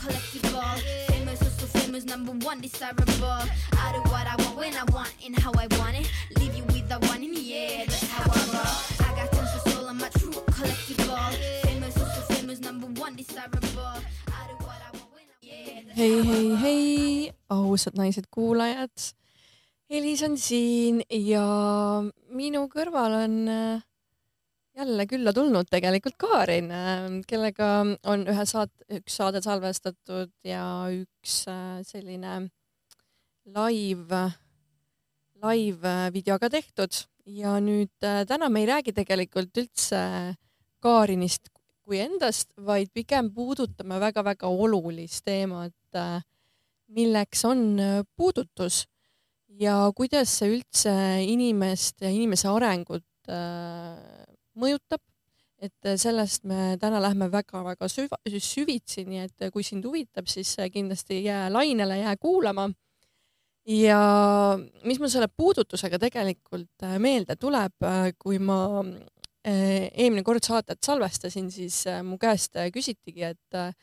collectible. Famous, also famous, number one, desirable. I do what I want when I want and how I want it. Leave you with the one in the air, that's how I roll. I got tons of soul, I'm a true collectible. Famous, also famous, number one, desirable. I do what I want when I yeah, hei, hei, hei, ausad naised-kuulajad. Elis on siin ja minu kõrval on äh, jälle külla tulnud tegelikult Kaarin, kellega on ühe saat-, üks saade salvestatud ja üks äh, selline live, live äh, videoga tehtud. Ja nüüd äh, täna me ei räägi tegelikult üldse Kaarinist kui endast, vaid pigem puudutame väga-väga olulist teemat, milleks on puudutus ja kuidas see üldse inimest ja inimese arengut äh, mõjutab. et äh, sellest me täna lähme väga-väga süva-, süvitsi, nii et äh, kui sind huvitab, siis äh, kindlasti jää lainele, jää kuulama. ja mis mul selle puudutusega tegelikult meelde tuleb, kui ma eelmine kord saadet salvestasin, siis mu käest küsitigi, et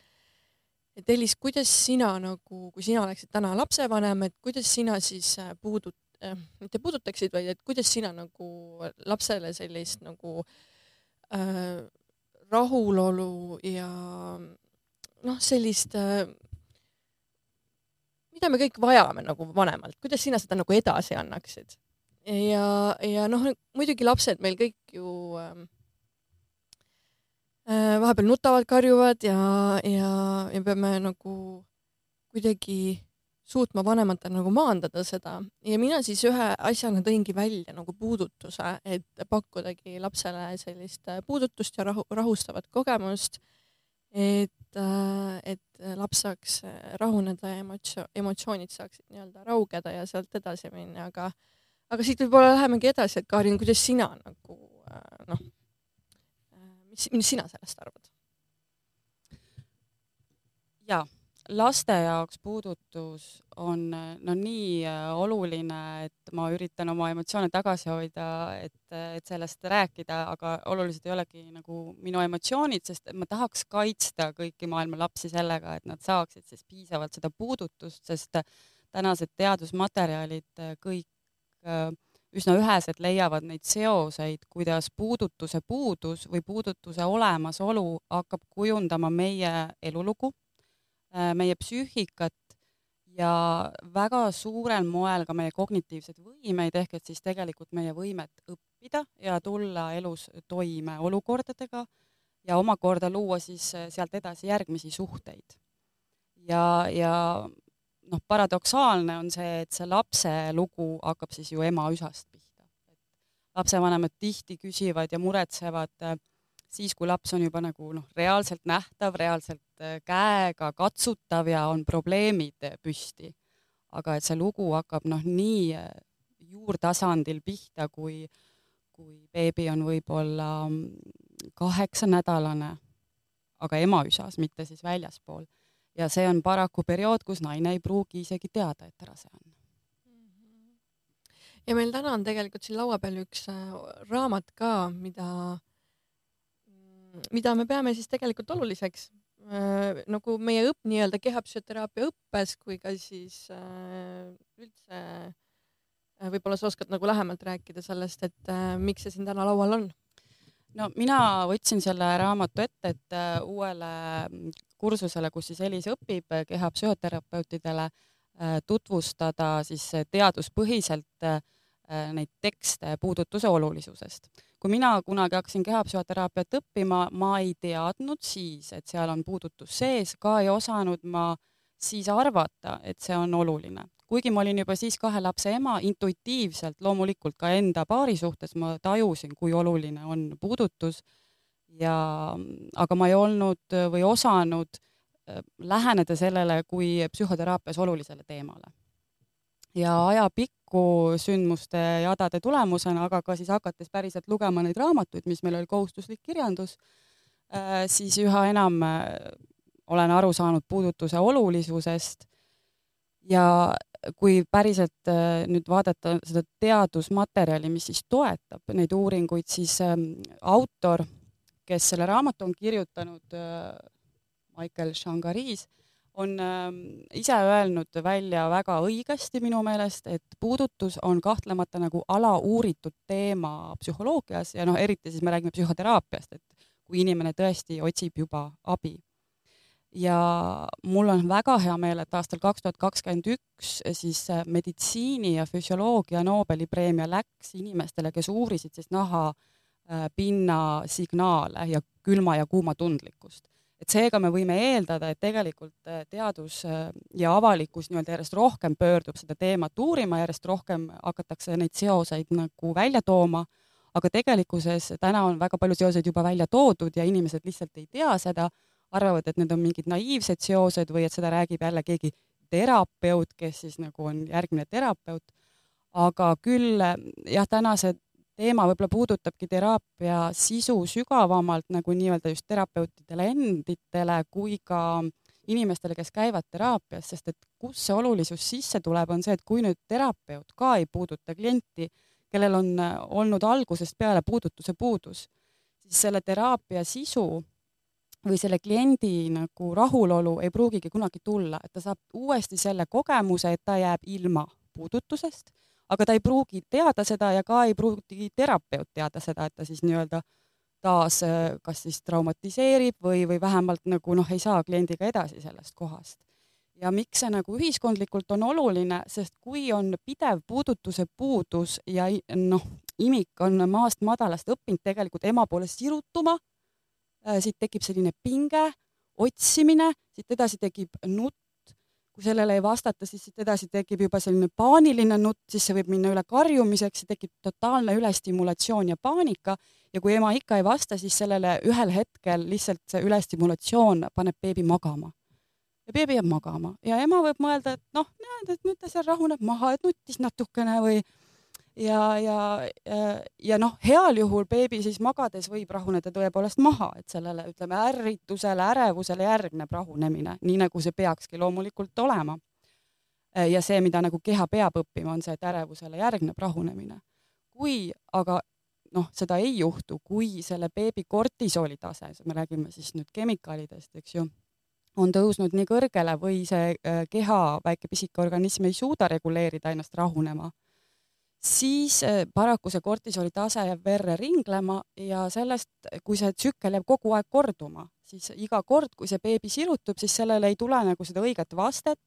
et Elis, kuidas sina nagu, kui sina oleksid täna lapsevanem, et kuidas sina siis puudut- äh,, mitte puudutaksid, vaid et kuidas sina nagu lapsele sellist nagu äh, rahulolu ja noh, sellist äh,, mida me kõik vajame nagu vanemalt, kuidas sina seda nagu edasi annaksid? ja, ja noh, muidugi lapsed meil kõik ju äh, äh, vahepeal nutavad, karjuvad ja, ja, ja peame nagu kuidagi suutma vanematena nagu maandada seda ja mina siis ühe asjana tõingi välja nagu puudutuse, et pakkudagi lapsele sellist äh, puudutust ja rahu, rahustavat kogemust. et, et laps saaks äh, rahuneda ja emotsioon, emotsioonid saaksid nii-öelda raugeda ja sealt edasi minna, aga, aga siit võib-olla lähemegi edasi, et Karin, kuidas sina nagu äh, noh, mis, mis sina sellest arvad? ja laste jaoks puudutus on no nii äh, oluline, et ma üritan oma emotsioone tagasi hoida, et, et sellest rääkida, aga olulised ei olegi nagu minu emotsioonid, sest ma tahaks kaitsta kõiki maailma lapsi sellega, et nad saaksid siis piisavalt seda puudutust, sest tänased teadusmaterjalid äh, kõik äh, üsna üheselt leiavad neid seoseid, kuidas puudutuse puudus või puudutuse olemasolu hakkab kujundama meie elulugu, meie psüühikat ja väga suurel moel ka meie kognitiivseid võimeid ehk et siis tegelikult meie võimet õppida ja tulla elus toime olukordadega ja omakorda luua siis sealt edasi järgmisi suhteid. ja, ja noh, paradoksaalne on see, et see lapse lugu hakkab siis ju ema-üsast pihta. lapsevanemad tihti küsivad ja muretsevad äh, siis, kui laps on juba nagu noh, reaalselt nähtav, reaalselt äh, käega katsutav ja on probleemid äh, püsti. aga et see lugu hakkab noh, nii äh, juurtasandil pihta, kui, kui beebi on võib-olla mm, kaheksanädalane, aga emaüsas, mitte siis väljaspool. ja see on paraku periood, kus naine ei pruugi isegi teada, et rase on. ja meil täna on tegelikult siin laua peal üks raamat ka, mida, mida me peame siis tegelikult oluliseks äh, nagu meie õpp nii-öelda kehapsühhoteraapia õppes kui ka siis äh, üldse äh, võib-olla sa oskad nagu lähemalt rääkida sellest, et äh, miks see siin täna laual on? no mina võtsin selle raamatu ette, et äh, uuele mm, kursusele, kus siis Elis õpib äh, kehapsühhoterapeutidele äh, tutvustada siis äh, teaduspõhiselt äh, neid tekste puudutuse olulisusest. kui mina kunagi hakkasin kehapsühhoteraapiat õppima, ma ei teadnud siis, et seal on puudutus sees, ka ei osanud ma siis arvata, et see on oluline. kuigi ma olin juba siis kahe lapse ema, intuitiivselt loomulikult ka enda paari suhtes ma tajusin, kui oluline on puudutus ja aga ma ei olnud või osanud äh, läheneda sellele kui psühhoteraapias olulisele teemale. ja ajapikku sündmuste jadade tulemusena, aga ka siis hakates päriselt lugema neid raamatuid, mis meil oli kohustuslik kirjandus, siis üha enam äh, olen aru saanud puudutuse olulisusest. Ja kui päriselt äh, nüüd vaadata seda teadusmaterjali, mis siis toetab neid uuringuid, siis ähm, autor, kes selle raamatu on kirjutanud, Michael Shangaris, on äh, ise öelnud välja väga õigesti minu meelest, et puudutus on kahtlemata nagu alauuritud teema psühholoogias ja noh, eriti siis me räägime psühhoteraapiast, et kui inimene tõesti otsib juba abi. ja mul on väga hea meel, et aastal kaks tuhat kakskümmend üks siis meditsiini ja füsioloogia Nobeli preemia läks inimestele, kes uurisid siis naha äh, pinna signaale ja külma ja kuuma tundlikkust et seega me võime eeldada, et tegelikult äh, teadus äh, ja avalikkus nii-öelda järjest rohkem pöördub seda teemat uurima, järjest rohkem hakatakse neid seoseid nagu välja tooma, aga tegelikkuses täna on väga palju seoseid juba välja toodud ja inimesed lihtsalt ei tea seda, arvavad, et need on mingid naiivsed seosed või et seda räägib jälle keegi terapeut, kes siis nagu on järgmine terapeut. aga küll jah, tänased teema võib-olla puudutabki teraapia sisu sügavamalt nagu nii-öelda just terapeutidele enditele kui ka inimestele, kes käivad teraapias, sest et kus see olulisus sisse tuleb, on see, et kui nüüd terapeut ka ei puuduta klienti, kellel on äh, olnud algusest peale puudutuse puudus, siis selle teraapia sisu või selle kliendi nagu rahulolu ei pruugigi kunagi tulla, et ta saab uuesti selle kogemuse, et ta jääb ilma puudutusest aga ta ei pruugi teada seda ja ka ei pruugi terapeut teada seda, et ta siis nii-öelda taas äh, kas siis traumatiseerib või, või vähemalt nagu noh, ei saa kliendiga edasi sellest kohast. ja miks see nagu ühiskondlikult on oluline, sest kui on pidev puudutuse puudus ja noh, imik on maast madalast õppinud tegelikult ema poole sirutuma, äh, siit tekib selline pinge, otsimine, siit edasi tekib nutt, kui sellele ei vastata, siis siit edasi tekib juba selline paaniline nutt, siis see võib minna üle karjumiseks, tekib totaalne ülestimulatsioon ja paanika ja kui ema ikka ei vasta, siis sellele ühel hetkel lihtsalt see ülestimulatsioon paneb beebi magama. ja beebi jääb magama ja ema võib mõelda, et noh, näed, et nüüd ta seal rahuneb maha, et nuttis natukene või ja, ja, ja, ja noh, heal juhul beebi siis magades võib rahuneda tõepoolest maha, et sellele ütleme ärritusele, ärevusele järgneb rahunemine, nii nagu see peakski loomulikult olema. ja see, mida nagu keha peab õppima, on see, et ärevusele järgneb rahunemine. kui aga noh, seda ei juhtu, kui selle beebi kortisooli tase, me räägime siis nüüd kemikaalidest, eks ju, on tõusnud nii kõrgele või see äh, keha, väike pisike organism ei suuda reguleerida ennast rahunema siis eh, paraku see kortisoli tase jääb verre ringlema ja sellest, kui see tsükkel jääb kogu aeg korduma, siis iga kord, kui see beebi sirutub, siis sellele ei tule nagu seda õiget vastet.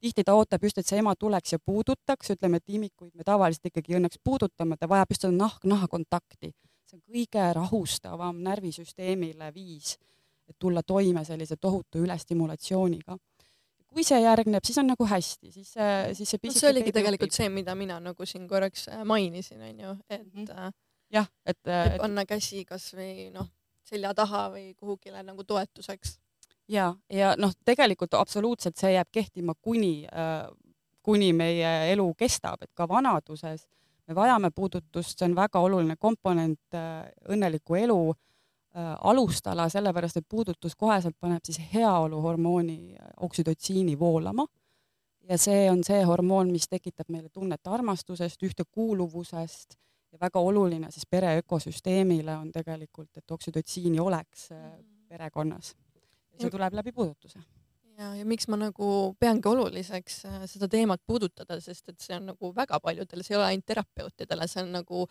tihti ta ootab just, et see ema tuleks ja puudutaks, ütleme, et imikuid me tavaliselt ikkagi õnneks puudutame, ta vajab just seda nahk-naha kontakti. see on kõige rahustavam närvisüsteemile viis, et tulla toime sellise tohutu ülestimulatsiooniga kui see järgneb, siis on nagu hästi, siis see, siis see pisike no, see oligi tegelikult õpib. see, mida mina nagu siin korraks äh, mainisin, onju, et mm -hmm. jah, et, et äh, panna käsi kasvõi noh, selja taha või kuhugile nagu toetuseks. ja, ja noh, tegelikult absoluutselt see jääb kehtima kuni äh,, kuni meie elu kestab, et ka vanaduses me vajame puudutust, see on väga oluline komponent äh, õnneliku elu alustala, sellepärast et puudutus koheselt paneb siis heaoluhormooni äh, oksüdotsiini voolama. ja see on see hormoon, mis tekitab meile tunnet armastusest, ühtekuuluvusest ja väga oluline siis pere ökosüsteemile on tegelikult, et oksüdotsiini oleks äh, mhm. perekonnas. see tuleb läbi puudutuse ja, ja miks ma nagu peangi oluliseks seda teemat puudutada, sest et see on nagu väga paljudele, see ei ole ainult terapeutidele, see on nagu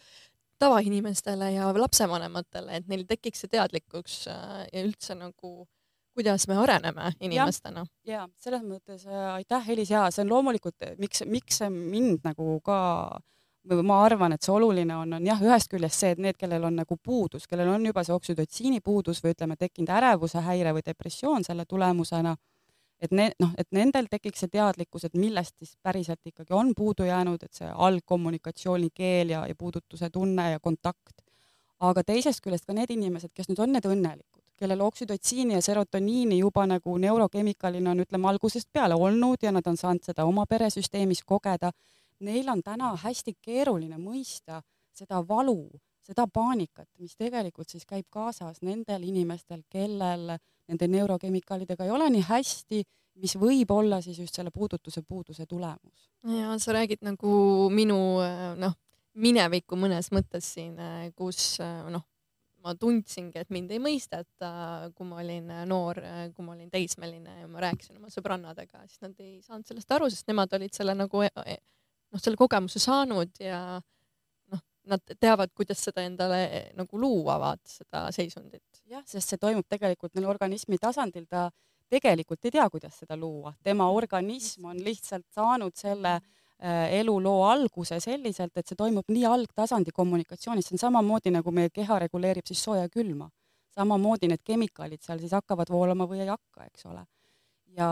tavainimestele ja lapsevanematele, et neil tekiks see teadlikkus äh, ja üldse nagu kuidas me areneme inimestena. ja, selles mõttes äh, aitäh, Elis, ja see on loomulikult, miks, miks see mind nagu ka ma arvan, et see oluline on, on jah, ühest küljest see, et need, kellel on nagu puudus, kellel on juba see oksüdotsiini puudus või ütleme, tekkinud ärevuse häire või depressioon selle tulemusena et ne-, noh, et nendel tekiks see teadlikkus, et millest siis päriselt ikkagi on puudu jäänud, et see algkommunikatsioonikeel ja, ja puudutuse tunne ja kontakt. aga teisest küljest ka need inimesed, kes nüüd on need õnnelikud, kellel oksüdotsiini ja serotoniini juba nagu neurokemikaalina on, ütleme, algusest peale olnud ja nad on saanud seda oma peresüsteemis kogeda, neil on täna hästi keeruline mõista seda valu, seda paanikat, mis tegelikult siis käib kaasas nendel inimestel, kellel nende neurokemikaalidega ei ole nii hästi, mis võib olla siis just selle puudutuse puuduse tulemus. ja sa räägid nagu minu noh, minevikku mõnes mõttes siin, kus noh, ma tundsingi, et mind ei mõisteta, kui ma olin noor, kui ma olin teismeline ja ma rääkisin oma sõbrannadega, siis nad ei saanud sellest aru, sest nemad olid selle nagu noh, selle kogemuse saanud ja noh, nad teavad, kuidas seda endale nagu luua, vaata seda seisundit. jah, sest see toimub tegelikult neil organismi tasandil, ta tegelikult ei tea, kuidas seda luua, tema organism on lihtsalt saanud selle Äh, eluloo alguse selliselt, et see toimub nii algtasandi kommunikatsioonis, see on samamoodi nagu meie keha reguleerib siis sooja ja külma. samamoodi need kemikaalid seal siis hakkavad voolama või ei hakka, eks ole. Ja,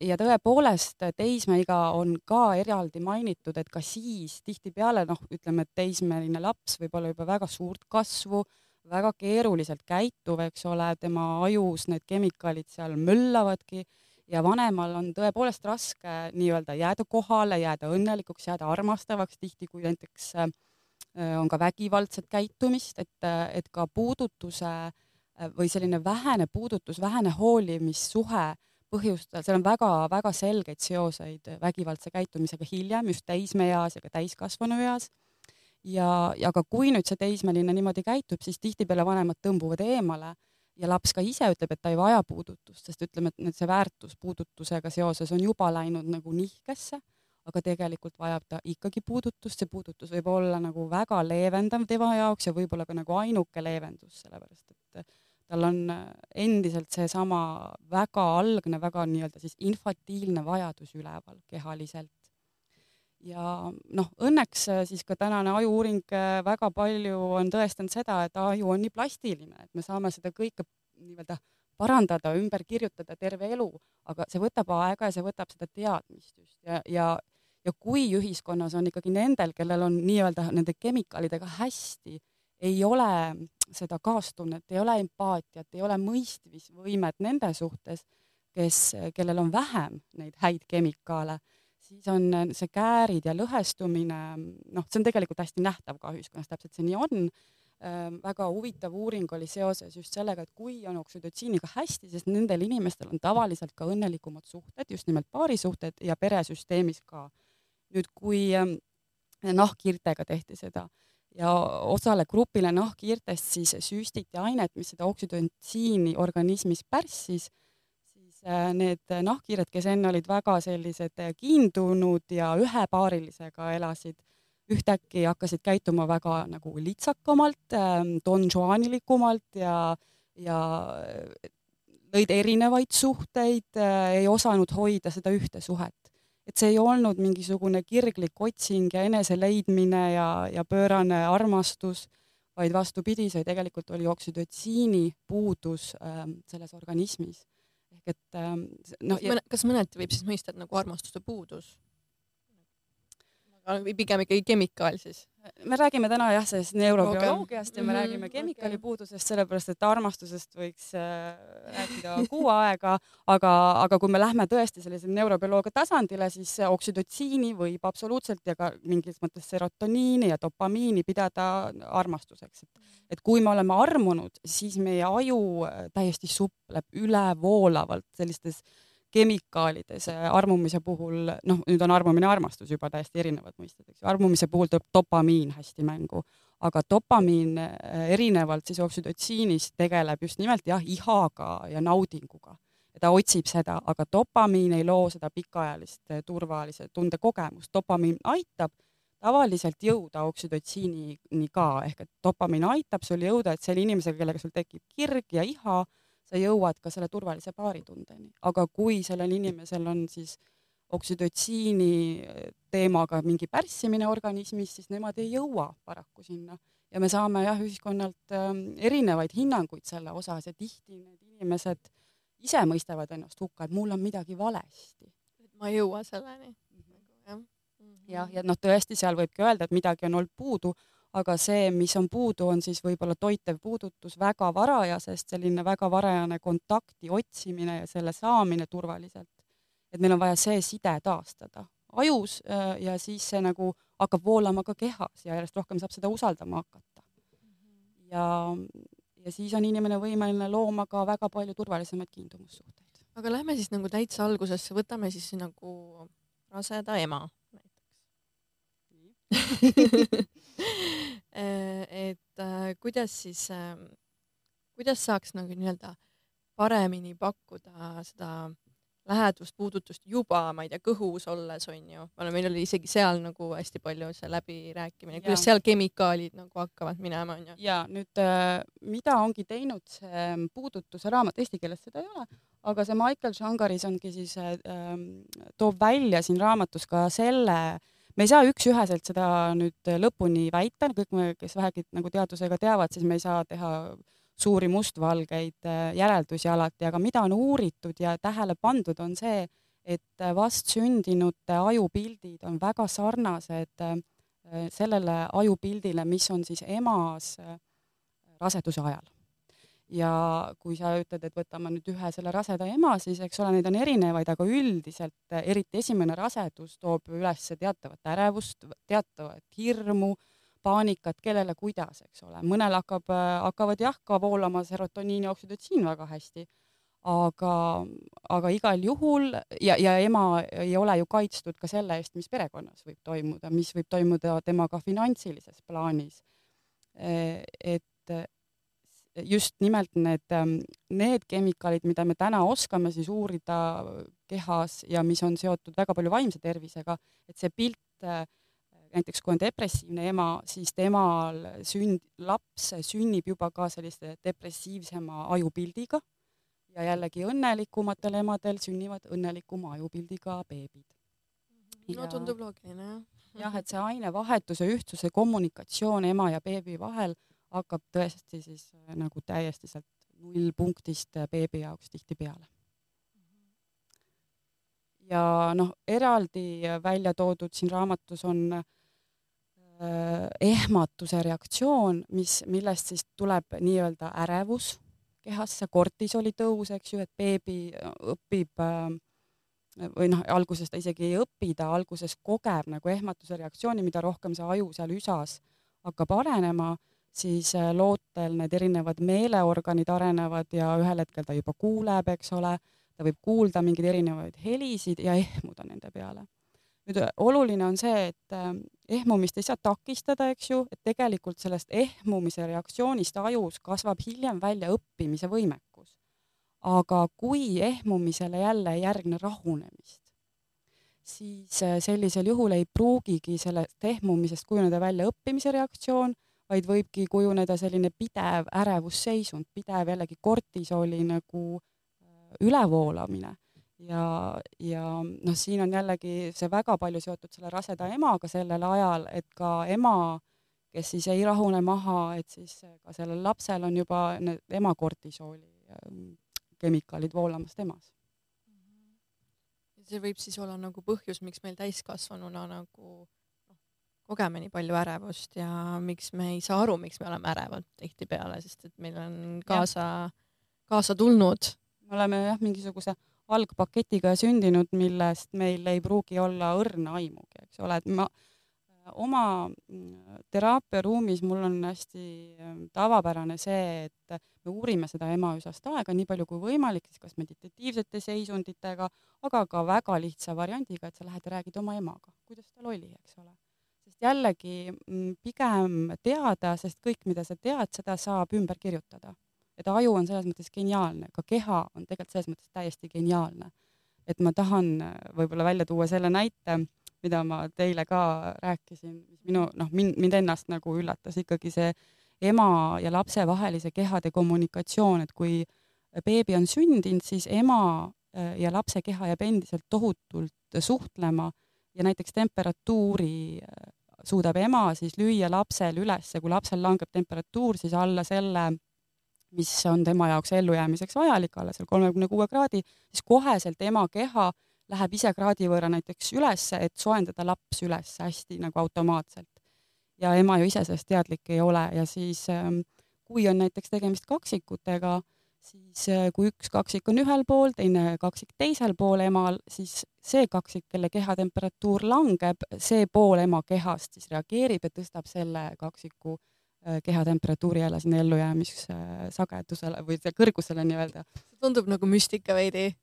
ja tõepoolest teismeiga on ka eraldi mainitud, et ka siis tihtipeale noh, ütleme, et teismeline laps võib olla juba väga suurt kasvu, väga keeruliselt käituv, eks ole, tema ajus need kemikaalid seal möllavadki ja vanemal on tõepoolest raske nii-öelda jääda kohale, jääda õnnelikuks, jääda armastavaks, tihti kui näiteks äh, on ka vägivaldset käitumist, et, et ka puudutuse äh, või selline vähene puudutus, vähene hoolimissuhe põhjustada, seal on väga-väga selgeid seoseid vägivaldse käitumisega hiljem, just täismeeas ja ka täiskasvanueas. ja, ja ka kui nüüd see teismeline niimoodi käitub, siis tihtipeale vanemad tõmbuvad eemale ja laps ka ise ütleb, et ta ei vaja puudutust, sest ütleme, et see väärtus puudutusega seoses on juba läinud nagu nihkesse, aga tegelikult vajab ta ikkagi puudutust, see puudutus võib olla nagu väga leevendav tema jaoks ja võib-olla ka nagu ainuke leevendus, sellepärast et tal on endiselt seesama väga algne, väga nii-öelda siis infantiilne vajadus üleval kehaliselt. Ja noh, õnneks äh, siis ka tänane ajuuuring äh, väga palju on tõestanud seda, et aju on nii plastiline, et me saame seda kõike nii-öelda parandada, ümber kirjutada terve elu, aga see võtab aega ja see võtab seda teadmist just. Ja, ja ja kui ühiskonnas on ikkagi nendel, kellel on nii-öelda nende kemikaalidega hästi, ei ole seda kaastunnet, ei ole empaatiat, ei ole mõistmisvõimet nende suhtes, kes, kellel on vähem neid häid kemikaale siis on see käärid ja lõhestumine, noh, see on tegelikult hästi nähtav ka ühiskonnas, täpselt see nii on ähm,. väga huvitav uuring oli seoses just sellega, et kui on oksüdotsiiniga hästi, sest nendel inimestel on tavaliselt ka õnnelikumad suhted, just nimelt paarisuhted ja peresüsteemis ka. nüüd, kui ähm, nahkhiirtega tehti seda ja osale grupile nahkhiirtest siis süstiti ainet, mis seda oksüdotsiini organismis pärssis Äh, need nahkhiired, kes enne olid väga sellised äh, kiindunud ja ühepaarilisega elasid, ühtäkki hakkasid käituma väga nagu litsakamalt, ähm, donžuaanilikumalt ja, ja äh, lõid erinevaid suhteid, ei osanud hoida seda ühte suhet. Et see ei olnud mingisugune kirglik otsing ja enese leidmine ja, ja pöörane armastus, vaid vastupidi, see tegelikult oli oksüdotsiini puudus ähm, selles organismis ehk et ähm, noh. kas mõneti võib siis mõista, et nagu armastuse puudus? Pigem ikkagi kemikaal siis? me räägime täna jah, sellest neurobioloogiast ja me mm -hmm. räägime kemikaali okay. puudusest, sellepärast et armastusest võiks äh, rääkida kuu aega, aga, aga kui me lähme tõesti sellise neurobioloogia tasandile, siis oksüdotsiini võib absoluutselt ja ka mingis mõttes serotoniini ja dopamiini pidada armastuseks, et et kui me oleme armunud, siis meie aju äh, täiesti supleb ülevoolavalt sellistes äh, kemikaalides armumise puhul, noh, nüüd on armumine ja armastus juba täiesti erinevad mõisted, eks ju, armumise puhul tuleb dopamiin hästi mängu, aga dopamiin eh, erinevalt siis oksüdotsiinist tegeleb just nimelt jah, ihaga ja naudinguga. ta otsib seda, aga dopamiin ei loo seda pikaajalist eh, turvalise tunde kogemust, dopamiin aitab tavaliselt jõuda oksüdotsiinini ka, ehk et dopamiin aitab sul jõuda, et selle inimesega, kellega sul tekib kirg ja iha, sa jõuad ka selle turvalise paaritundeni, aga kui sellel inimesel on siis oksüdotsiini teemaga mingi pärssimine organismis, siis nemad ei jõua paraku sinna ja me saame jah, ühiskonnalt äh, erinevaid hinnanguid selle osas ja tihti need inimesed ise mõistavad ennast hukka, et mul on midagi valesti. ma ei jõua selleni mm. -hmm. jah, ja, ja noh, tõesti seal võibki öelda, et midagi on olnud puudu, aga see, mis on puudu, on siis võib-olla toitev puudutus väga varajasest, selline väga varajane kontakti otsimine ja selle saamine turvaliselt. et meil on vaja see side taastada ajus äh, ja siis see nagu hakkab voolama ka kehas ja järjest rohkem saab seda usaldama hakata. ja, ja siis on inimene võimeline looma ka väga palju turvalisemaid kiindumussuhteid. aga lähme siis nagu täitsa algusesse, võtame siis nagu raseda ema et äh, kuidas siis, ähm, kuidas saaks nagu nii-öelda paremini pakkuda seda lähedust, puudutust juba, ma ei tea, kõhus olles on ju, meil oli isegi seal nagu hästi palju see läbirääkimine, kuidas seal kemikaalid nagu hakkavad minema on ju. ja nüüd, äh, mida ongi teinud see puudutuse raamat, eesti keeles seda ei ole, aga see Michael Shangaris ongi siis äh,, toob välja siin raamatus ka selle, me ei saa üks-üheselt seda nüüd lõpuni väita, kõik me, kes vähegi nagu teadusega teavad, siis me ei saa teha suuri mustvalgeid äh, järeldusi alati, aga mida on uuritud ja tähele pandud, on see, et äh, vastsündinute ajupildid on väga sarnased äh, sellele ajupildile, mis on siis emas raseduse ajal. Ja kui sa ütled, et võtame nüüd ühe selle raseda ema, siis eks ole, neid on erinevaid, aga üldiselt eriti esimene rasedus toob üles teatavat ärevust, teatavat hirmu paanikat, kellele kuidas, eks ole, mõnel hakkab, hakkavad jah ka voolama serotoniini oksüdotsiin väga hästi, aga, aga igal juhul ja, ja ema ei ole ju kaitstud ka selle eest, mis perekonnas võib toimuda, mis võib toimuda temaga finantsilises plaanis. et just nimelt need, need kemikaalid, mida me täna oskame siis uurida kehas ja mis on seotud väga palju vaimse tervisega, et see pilt näiteks kui on depressiivne ema, siis temal sünd, laps sünnib juba ka sellise depressiivsema ajupildiga ja jällegi õnnelikumatel emadel sünnivad õnnelikuma ajupildiga beebid. no tundub loogiline jah. jah, et see ainevahetuse ühtsuse kommunikatsioon ema ja beebi vahel hakkab tõesti siis äh, nagu täiesti sealt nullpunktist äh, beebi jaoks tihtipeale. Ja noh, eraldi välja toodud siin raamatus on äh, Äh, ehmatuse reaktsioon, mis, millest siis tuleb nii-öelda ärevus kehasse, kortisoli tõus, eks ju, et beebi õpib äh, või noh, alguses ta isegi ei õpi, ta alguses kogeb nagu ehmatuse reaktsiooni, mida rohkem see aju seal üsas hakkab arenema, siis äh, lootel need erinevad meeleorganid arenevad ja ühel hetkel ta juba kuuleb, eks ole, ta võib kuulda mingeid erinevaid helisid ja ehmuda nende peale nüüd äh, oluline on see, et äh, ehmumist ei saa takistada, eks ju, et tegelikult sellest ehmumise reaktsioonist ajus kasvab hiljem välja õppimise võimekus. aga kui ehmumisele jälle ei järgne rahunemist, siis sellisel juhul ei pruugigi sellest ehmumisest kujuneda välja õppimise reaktsioon, vaid võibki kujuneda selline pidev ärevusseisund, pidev jällegi kortisoli nagu ülevoolamine ja, ja noh, siin on jällegi see väga palju seotud selle raseda emaga sellel ajal, et ka ema, kes siis ei rahune maha, et siis ka sellel lapsel on juba need ema kortisooli ähm, kemikaalid voolamas temas. see võib siis olla nagu põhjus, miks meil täiskasvanuna nagu kogeme nii palju ärevust ja miks me ei saa aru, miks me oleme ärevad tihtipeale, sest et meil on kaasa, kaasa tulnud. me oleme jah, mingisuguse algpaketiga sündinud, millest meil ei pruugi olla õrna aimugi, eks ole, et ma oma mm, teraapiaruumis mul on hästi mm, tavapärane see, et me uurime seda emaüsast aega nii palju kui võimalik, siis kas meditatiivsete seisunditega, aga ka väga lihtsa variandiga, et sa lähed ja räägid oma emaga, kuidas tal oli, eks ole. Jällegi mm, pigem teada, sest kõik, mida sa tead, seda saab ümber kirjutada et aju on selles mõttes geniaalne, ka keha on tegelikult selles mõttes täiesti geniaalne. et ma tahan äh, võib-olla välja tuua selle näite, mida ma teile ka rääkisin, mis minu noh, mind, mind ennast nagu üllatas ikkagi see ema ja lapse vahelise kehade kommunikatsioon, et kui beebi on sündinud, siis ema äh, ja lapse keha jääb endiselt tohutult suhtlema ja näiteks temperatuuri äh, suudab ema siis lüüa lapsel ülesse, kui lapsel langeb temperatuur siis alla selle mis on tema jaoks ellujäämiseks vajalik, alla seal kolmekümne kuue kraadi, siis koheselt ema keha läheb ise kraadi võrra näiteks ülesse, et soojendada laps üles hästi nagu automaatselt. ja ema ju ise sellest teadlik ei ole ja siis ähm, kui on näiteks tegemist kaksikutega, siis äh, kui üks kaksik on ühel pool, teine kaksik teisel pool emal, siis see kaksik, kelle kehatemperatuur langeb, see pool ema kehast siis reageerib ja tõstab selle kaksiku Äh, kehatemperatuuri jälle sinna ellujäämissagedusele või kõrgusele nii-öelda. tundub nagu müstika veidi.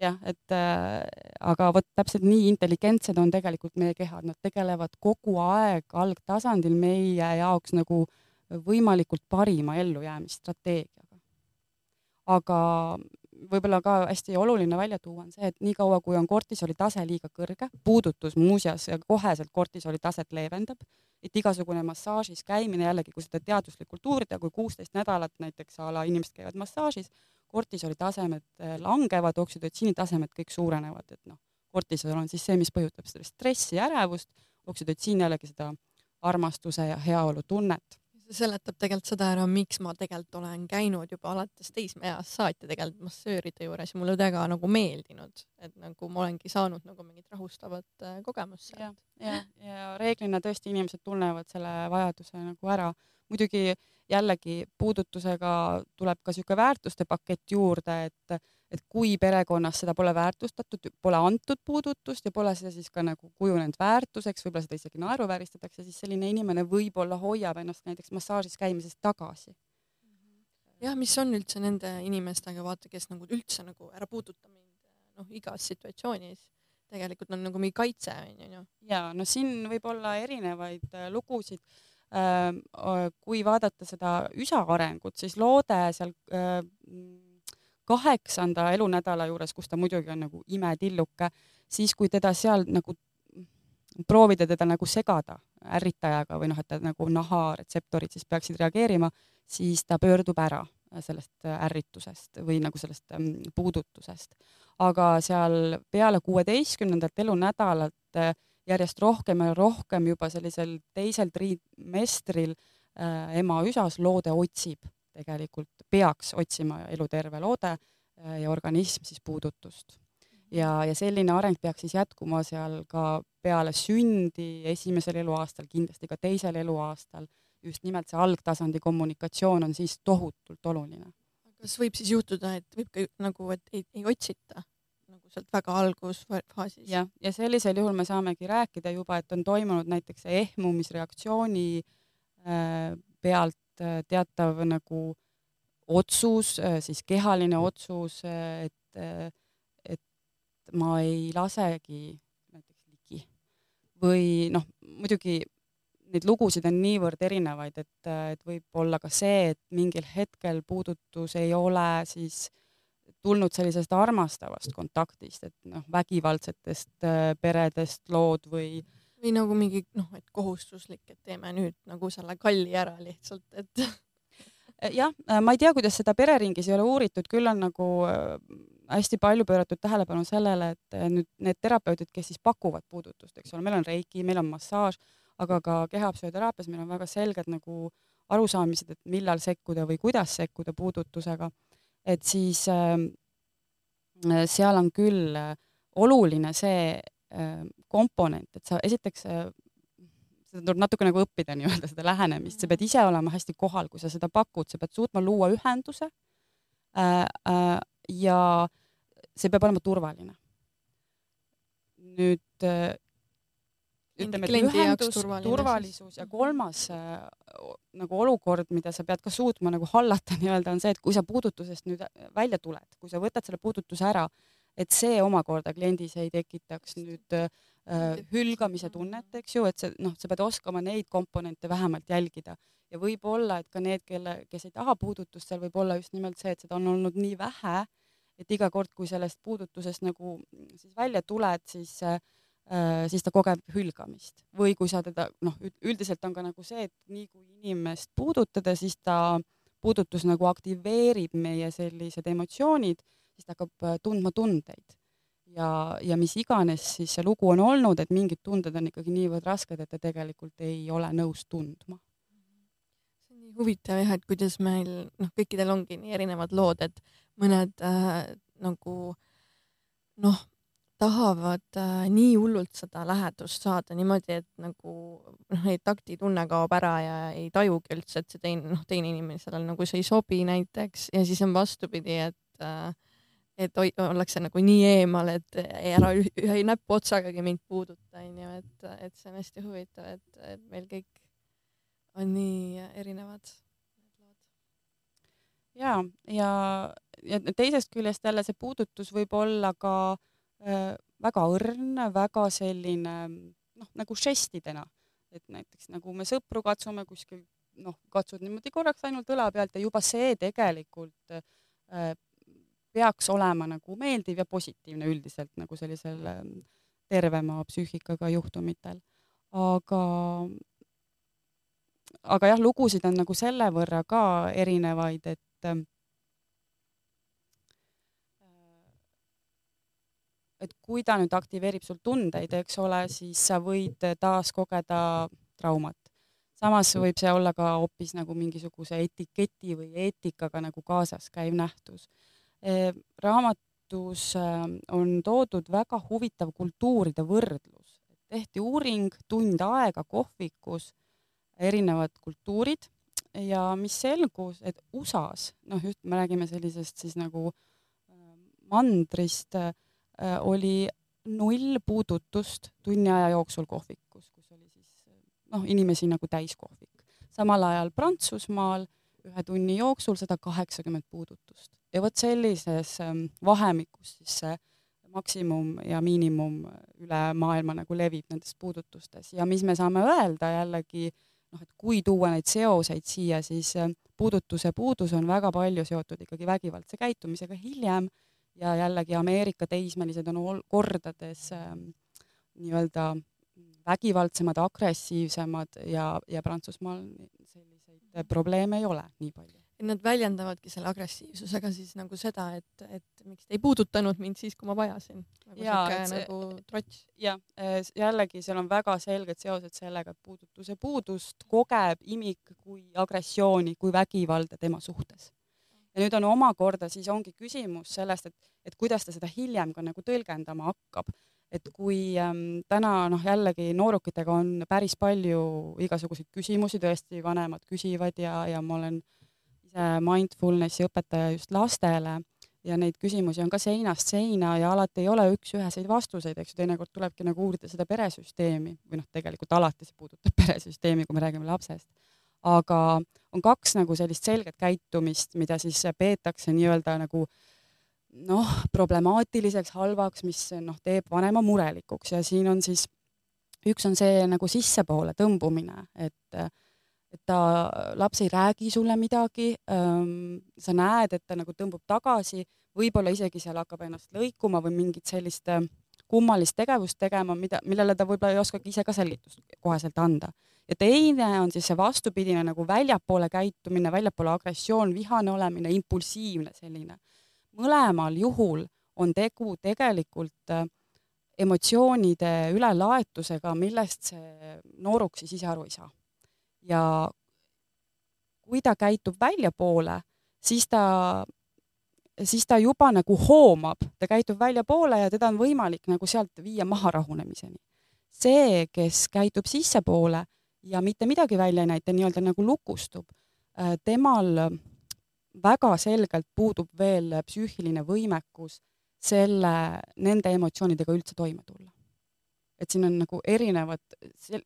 jah, et äh, aga vot täpselt nii intelligentsed on tegelikult meie kehad, nad tegelevad kogu aeg algtasandil meie jaoks nagu võimalikult parima ellujäämisstrateegiaga. Aga võib-olla ka hästi oluline välja tuua on see, et niikaua, kui on kortisoli tase liiga kõrge, puudutus muuseas koheselt kortisoli taset leevendab, et igasugune massaažis käimine jällegi, kui seda teaduslikult uurida, kui kuusteist nädalat näiteks a la inimesed käivad massaažis, kortisoli tasemed eh, langevad, oksüdotsiini tasemed kõik suurenevad, et noh, kortisol on siis see, mis põhjutab seda stressi, ärevust, oksüdotsiin jällegi seda armastuse ja heaolu tunnet see seletab tegelikult seda ära, miks ma tegelikult olen käinud juba alates teismeeast saati tegelikult massööride juures ja mulle väga nagu meeldinud, et nagu ma olengi saanud nagu mingit rahustavat äh, kogemust sealt. ja, ja, ja reeglina tõesti inimesed tunnevad selle vajaduse nagu ära. muidugi jällegi puudutusega tuleb ka niisugune väärtuste pakett juurde, et et kui perekonnas seda pole väärtustatud, pole antud puudutust ja pole see siis ka nagu kujunenud väärtuseks, võib-olla seda isegi naeruvääristatakse, siis selline inimene võib-olla hoiab ennast näiteks massaažis käimisest tagasi. jah, mis on üldse nende inimestega, vaata, kes nagu üldse nagu ära puuduta mind noh, igas situatsioonis tegelikult on nagu mingi kaitse onju ju. ja no siin võib olla erinevaid äh, lugusid äh,. kui vaadata seda üsa arengut, siis loode seal äh, kaheksanda elunädala juures, kus ta muidugi on nagu imetilluke, siis kui teda seal nagu proovida teda nagu segada ärritajaga või noh, et ta nagu naharetseptorid siis peaksid reageerima, siis ta pöördub ära sellest ärritusest või nagu sellest mm, puudutusest. aga seal peale kuueteistkümnendat elunädalat järjest rohkem ja rohkem juba sellisel teisel trimestril äh, ema üsas loode otsib tegelikult peaks otsima eluterve loode äh, ja organism siis puudutust. ja, ja selline areng peaks siis jätkuma seal ka peale sündi, esimesel eluaastal, kindlasti ka teisel eluaastal. just nimelt see algtasandi kommunikatsioon on siis tohutult oluline. kas võib siis juhtuda, et võib ka nagu, et ei, ei otsita? nagu sealt väga algusfaasis. jah, ja sellisel juhul me saamegi rääkida juba, et on toimunud näiteks ehmumisreaktsiooni äh, pealt Äh, teatav nagu otsus, äh, siis kehaline otsus, äh, et, et ma ei lasegi näiteks ligi. või noh, muidugi neid lugusid on niivõrd erinevaid, et, et võib olla ka see, et mingil hetkel puudutus ei ole siis tulnud sellisest armastavast kontaktist, et noh, vägivaldsetest peredest lood või või nagu mingi noh, et kohustuslik, et teeme nüüd nagu selle kalli ära lihtsalt, et jah, äh, ma ei tea, kuidas seda pereringis ei ole uuritud, küll on nagu äh, hästi palju pööratud tähelepanu sellele, et äh, nüüd need terapeudid, kes siis pakuvad puudutust, eks ole, meil on reiki, meil on massaaž, aga ka kehapsühhoteraapias meil on väga selged nagu arusaamised, et millal sekkuda või kuidas sekkuda puudutusega. et siis äh, seal on küll oluline see, Äh, komponent, et sa esiteks äh, seda tuleb natuke nagu õppida nii-öelda seda lähenemist, sa pead ise olema hästi kohal, kui sa seda pakud, sa pead suutma luua ühenduse äh, äh, ja see peab olema turvaline. nüüd äh, ütleme, et ühendus, turvalisus ja kolmas äh, nagu olukord, mida sa pead ka suutma nagu hallata nii-öelda on see, et kui sa puudutusest nüüd välja tuled, kui sa võtad selle puudutuse ära, et see omakorda kliendis ei tekitaks nüüd äh, hülgamise tunnet, eks ju, et see noh, sa pead oskama neid komponente vähemalt jälgida ja võib-olla, et ka need, kelle, kes ei taha puudutust, seal võib olla just nimelt see, et seda on olnud nii vähe, et iga kord, kui sellest puudutusest nagu siis välja tuled, siis äh, siis ta kogeb hülgamist või kui sa teda noh, üldiselt on ka nagu see, et nii kui inimest puudutada, siis ta puudutus nagu aktiveerib meie sellised emotsioonid siis ta hakkab äh, tundma tundeid. Ja, ja mis iganes siis see lugu on olnud, et mingid tunded on ikkagi niivõrd rasked, et ta tegelikult ei ole nõus tundma. see on nii huvitav jah, et kuidas meil noh, kõikidel ongi nii erinevad lood, et mõned äh, nagu noh, tahavad äh, nii hullult seda lähedust saada niimoodi, et nagu noh, ei taktitunne kaob ära ja ei tajugi üldse, et see teine, noh, teine inimene sellele nagu see ei sobi näiteks ja siis on vastupidi, et äh, et ollakse nagu nii eemal, et ära ühe näpuotsagagi mind puuduta, onju, et, et see on hästi huvitav, et, et meil kõik on nii erinevad. ja, ja, ja teisest küljest jälle see puudutus võib olla ka äh, väga õrn, väga selline noh, nagu žestidena, et näiteks nagu me sõpru katsume kuskil noh, katsud niimoodi korraks ainult õla pealt ja juba see tegelikult äh, peaks olema nagu meeldiv ja positiivne üldiselt nagu sellisel ähm, tervema psüühikaga juhtumitel. aga, aga jah, lugusid on nagu selle võrra ka erinevaid, et ähm, et kui ta nüüd aktiveerib sul tundeid, eks ole, siis sa võid taas kogeda traumat. samas võib see olla ka hoopis nagu mingisuguse etiketi või eetikaga nagu kaasas käiv nähtus. E, raamatus ähm, on toodud väga huvitav kultuuride võrdlus. tehti uuring tund aega kohvikus, erinevad kultuurid ja mis selgus, et USA-s, noh, just me räägime sellisest siis nagu ähm, mandrist oli null puudutust tunni aja jooksul kohvikus, kus oli siis noh, inimesi nagu täiskohvik. samal ajal Prantsusmaal ühe tunni jooksul sada kaheksakümmend puudutust ja vot sellises ähm, vahemikus siis see maksimum ja miinimum üle maailma nagu levib nendes puudutustes ja mis me saame öelda jällegi noh, et kui tuua neid seoseid siia, siis äh, puudutuse puudus on väga palju seotud ikkagi vägivaldse käitumisega hiljem ja jällegi Ameerika teismelised on kordades ähm, nii-öelda vägivaldsemad, agressiivsemad ja, ja Prantsusmaal selliseid probleeme ei ole nii palju. Nad väljendavadki selle agressiivsusega siis nagu seda, et, et miks te ei puudutanud mind siis, kui ma vajasin. nagu sihuke nagu trots. jah, äh, jällegi seal on väga selged seosed sellega, et puudutuse puudust kogeb imik kui agressiooni, kui vägivalda tema suhtes ja nüüd on omakorda siis ongi küsimus sellest, et, et kuidas ta seda hiljem ka nagu tõlgendama hakkab. et kui ähm, täna noh, jällegi noorukitega on päris palju igasuguseid küsimusi, tõesti vanemad küsivad ja, ja ma olen ise mindfulnessi õpetaja just lastele. Ja neid küsimusi on ka seinast seina ja alati ei ole üks-üheseid vastuseid, eks ju, teinekord tulebki nagu uurida seda peresüsteemi. Või noh, tegelikult alati see puudutab peresüsteemi, kui me räägime lapsest. Aga on kaks nagu sellist selget käitumist, mida siis peetakse nii-öelda nagu noh, problemaatiliseks, halvaks, mis noh, teeb vanema murelikuks. Ja siin on siis, üks on see nagu sissepoole tõmbumine, et et ta, laps ei räägi sulle midagi ähm,, sa näed, et ta nagu tõmbub tagasi, võib-olla isegi seal hakkab ennast lõikuma või mingit sellist äh, kummalist tegevust tegema, mida, millele ta võib-olla ei oskagi ise ka selgitust koheselt anda ja teine on siis see vastupidine nagu väljapoole käitumine, väljapoole agressioon, vihane olemine, impulsiivne selline. mõlemal juhul on tegu tegelikult äh, emotsioonide ülelaetusega, millest see nooruk siis ise aru ei saa. Ja kui ta käitub väljapoole, siis ta, siis ta juba nagu hoomab, ta käitub väljapoole ja teda on võimalik nagu sealt viia maha rahunemiseni. see, kes käitub sissepoole ja mitte midagi välja ei näita, nii-öelda nagu lukustub, äh, temal väga selgelt puudub veel psüühiline võimekus selle, nende emotsioonidega üldse toime tulla. Et siin on nagu erinevad,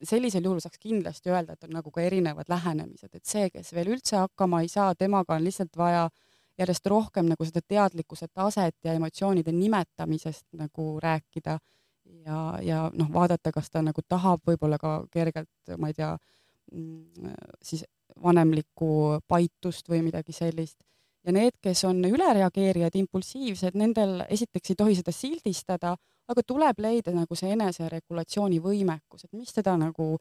sellisel juhul saaks kindlasti öelda, et on nagu ka erinevad lähenemised, et see, kes veel üldse hakkama ei saa, temaga on lihtsalt vaja järjest rohkem nagu seda teadlikkuse taset ja emotsioonide nimetamisest nagu rääkida ja, ja noh, vaadata, kas ta nagu tahab võib-olla ka kergelt, ma ei tea, mm, siis vanemlikku paitust või midagi sellist. ja need, kes on ülereageerijad, impulsiivsed, nendel esiteks ei tohi seda sildistada, aga tuleb leida nagu see eneseregulatsiooni võimekus, et mis teda nagu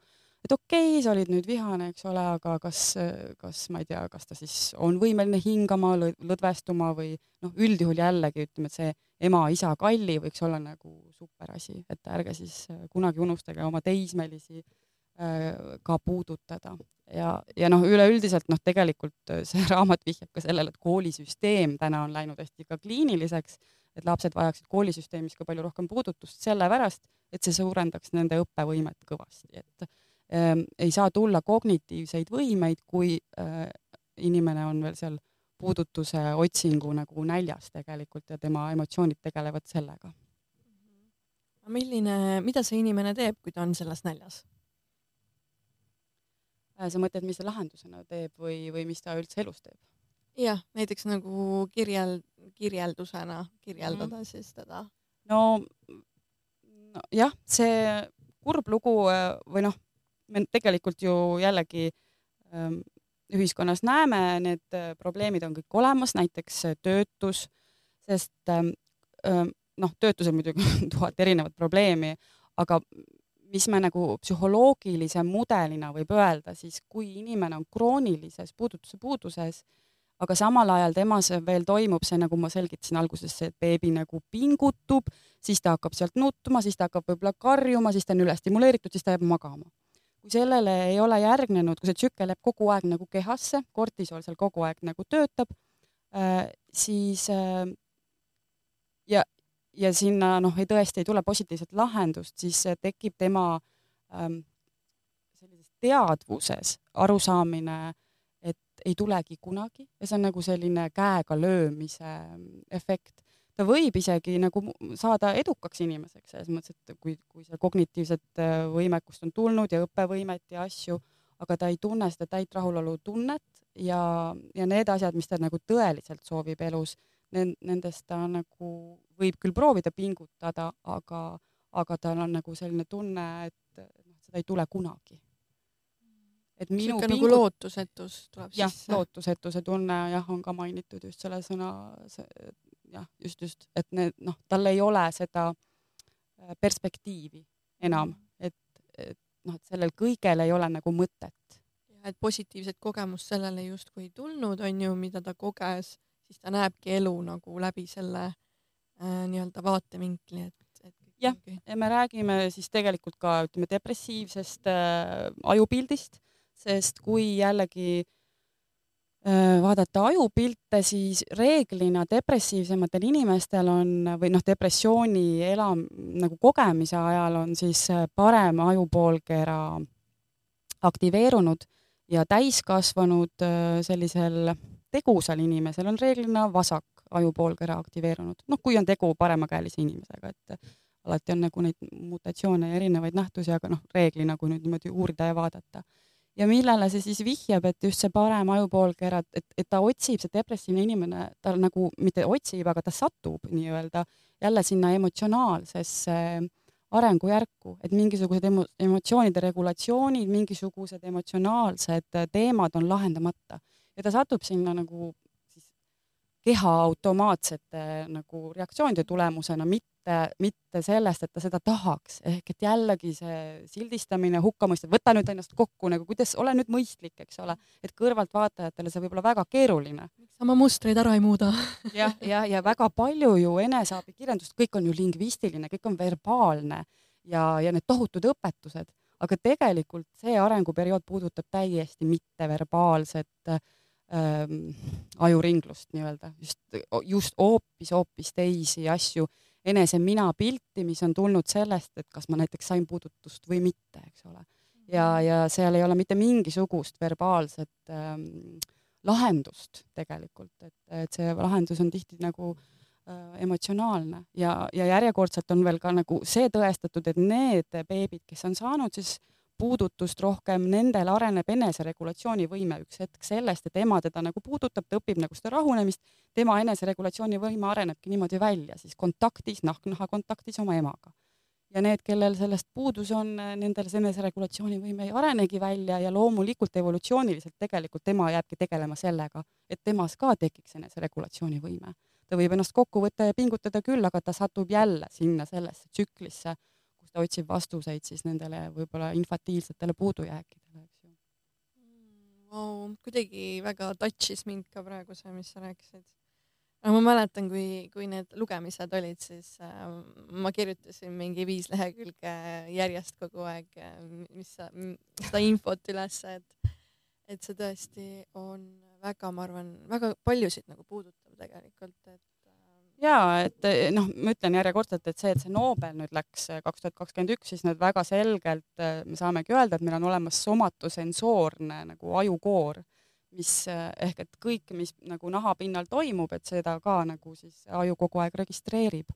et okei okay,, sa olid nüüd vihane, eks ole, aga kas, kas ma ei tea, kas ta siis on võimeline hingama, lõdvestuma või noh, üldjuhul jällegi ütleme, et see ema-isa kalli võiks olla nagu super asi, et ärge siis äh, kunagi unustage oma teismelisi äh, ka puudutada. Ja, ja noh, üleüldiselt noh, tegelikult äh, see raamat vihjab ka sellele, et koolisüsteem täna on läinud hästi ka kliiniliseks, et lapsed vajaksid koolisüsteemis ka palju rohkem puudutust sellepärast, et see suurendaks nende õppevõimet kõvasti, et ähm, ei saa tulla kognitiivseid võimeid, kui äh, inimene on veel seal puudutuse otsingu nagu näljas tegelikult ja tema emotsioonid tegelevad sellega. milline, mida see inimene teeb, kui ta on selles näljas? Äh, sa mõtled, mis ta lahendusena teeb või, või mis ta üldse elus teeb? Jah, näiteks nagu kirjel, kirjeldusena kirjeldada mm -hmm. siis teda. no, no jah, see kurb lugu äh, või noh, me tegelikult ju jällegi ähm, ühiskonnas näeme, need äh, probleemid on kõik olemas, näiteks äh, töötus, sest ähm, ähm, noh, töötusel muidugi on tuhat erinevat probleemi, aga mis me nagu psühholoogilise mudelina võib öelda, siis kui inimene on kroonilises puudutuse puuduses, aga samal ajal temas veel toimub see, nagu ma selgitasin alguses, see, beebi nagu pingutub, siis ta hakkab sealt nutma, siis ta hakkab võib-olla karjuma, siis ta on ülestimuleeritud, siis ta jääb magama. kui sellele ei ole järgnenud, kui see tsükkel jääb kogu aeg nagu kehasse, kortisool seal kogu aeg nagu töötab, äh, siis äh, ja, ja sinna noh, ei tõesti ei tule positiivset lahendust, siis tekib tema ähm, sellises teadvuses arusaamine äh, ei tulegi kunagi ja see on nagu selline käega löömise efekt. ta võib isegi nagu saada edukaks inimeseks selles mõttes, et kui, kui seal kognitiivset äh, võimekust on tulnud ja õppevõimet ja asju, aga ta ei tunne seda täit rahulolu tunnet ja, ja need asjad, mis ta nagu tõeliselt soovib elus, nendest ta nagu võib küll proovida pingutada, aga, aga tal on nagu selline tunne, et noh, seda ei tule kunagi et minu pingut... nagu lootusetus tuleb jah, sisse. lootusetuse tunne jah, on ka mainitud just selle sõna, jah, just, just, et need noh, tal ei ole seda äh, perspektiivi enam, et, et noh, et sellel kõigel ei ole nagu mõtet. ja et positiivset kogemust sellele justkui ei tulnud, on ju, mida ta koges, siis ta näebki elu nagu läbi selle äh, nii-öelda vaatevinkli, et, et jah, ja me räägime siis tegelikult ka ütleme depressiivsest äh, ajupildist sest kui jällegi äh, vaadata ajupilte, siis reeglina depressiivsematel inimestel on või noh, depressiooni elam- nagu kogemise ajal on siis äh, parem ajupoolkera aktiveerunud ja täiskasvanud äh, sellisel tegusal inimesel on reeglina vasak ajupoolkera aktiveerunud, noh, kui on tegu paremakäelise inimesega, et alati on nagu neid mutatsioone ja erinevaid nähtusi, aga noh, reeglina, kui nüüd niimoodi uurida ja vaadata ja millele see siis vihjab, et just see parem ajupoolkera, et, et ta otsib, see depressiivne inimene, ta nagu mitte otsib, aga ta satub nii-öelda jälle sinna emotsionaalsesse arengujärku, et mingisugused emo emotsioonide regulatsioonid, mingisugused emotsionaalsed teemad on lahendamata. Ja ta satub sinna nagu keha automaatsete nagu reaktsioonide tulemusena, mitte mitte, mitte sellest, et ta seda tahaks, ehk et jällegi see sildistamine, hukkamõist, võta nüüd ennast kokku nagu, kuidas, ole nüüd mõistlik, eks ole, et kõrvaltvaatajatele see võib olla väga keeruline. miks sa oma mustreid ära ei muuda? Jah, ja, ja väga palju ju eneseabikirjandust, kõik on ju lingvistiline, kõik on verbaalne ja, ja need tohutud õpetused, aga tegelikult see arenguperiood puudutab täiesti mitteverbaalset ähm, ajuringlust nii-öelda, just, just hoopis, hoopis teisi asju enese mina pilti, mis on tulnud sellest, et kas ma näiteks sain puudutust või mitte, eks ole. ja, mhm. ja seal ei ole mitte mingisugust verbaalset ähm, lahendust tegelikult, et, et see lahendus on tihti nagu äh, emotsionaalne ja, ja järjekordselt on veel ka nagu see tõestatud, et need beebid, kes on saanud siis puudutust rohkem, nendel areneb eneseregulatsioonivõime üks hetk sellest, et ema teda nagu puudutab, ta õpib nagu seda rahunemist, tema eneseregulatsioonivõime arenebki niimoodi välja siis kontaktis, nahk-naha kontaktis oma emaga. ja need, kellel sellest puudus on, nendel see eneseregulatsioonivõime ei arenegi välja ja loomulikult evolutsiooniliselt tegelikult tema jääbki tegelema sellega, et temas ka tekiks eneseregulatsioonivõime. ta võib ennast kokku võtta ja pingutada küll, aga ta satub jälle sinna sellesse tsüklisse kus ta otsib vastuseid siis nendele võib-olla infantiilsetele puudujääkidele, eks ju wow,. kuidagi väga touch'is mind ka praegu see, mis sa rääkisid. no ma mäletan, kui, kui need lugemised olid, siis äh, ma kirjutasin mingi viis lehekülge järjest kogu aeg, äh, mis sa, seda infot ülesse, et, et see tõesti on väga, ma arvan, väga paljusid nagu puudutab tegelikult, et ja et eh, noh, ma ütlen järjekordselt, et see, et see Nobel nüüd läks eh, kaks tuhat kakskümmend üks, siis nüüd väga selgelt eh, me saamegi öelda, et meil on olemas somatosensoorne nagu ajukoor, mis ehk et kõik, mis nagu nahapinnal toimub, et seda ka nagu siis aju kogu aeg registreerib.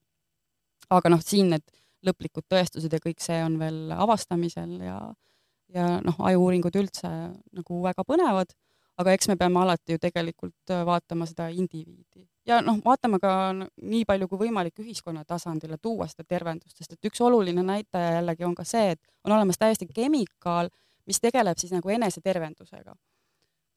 aga noh, siin need lõplikud tõestused ja kõik see on veel avastamisel ja ja noh, ajuuuringud üldse nagu väga põnevad, aga eks me peame alati ju tegelikult vaatama seda indiviidi ja noh, vaatame ka nii palju kui võimalik ühiskonna tasandile tuua seda tervendust, sest et üks oluline näitaja jällegi on ka see, et on olemas täiesti kemikaal, mis tegeleb siis nagu enesetervendusega.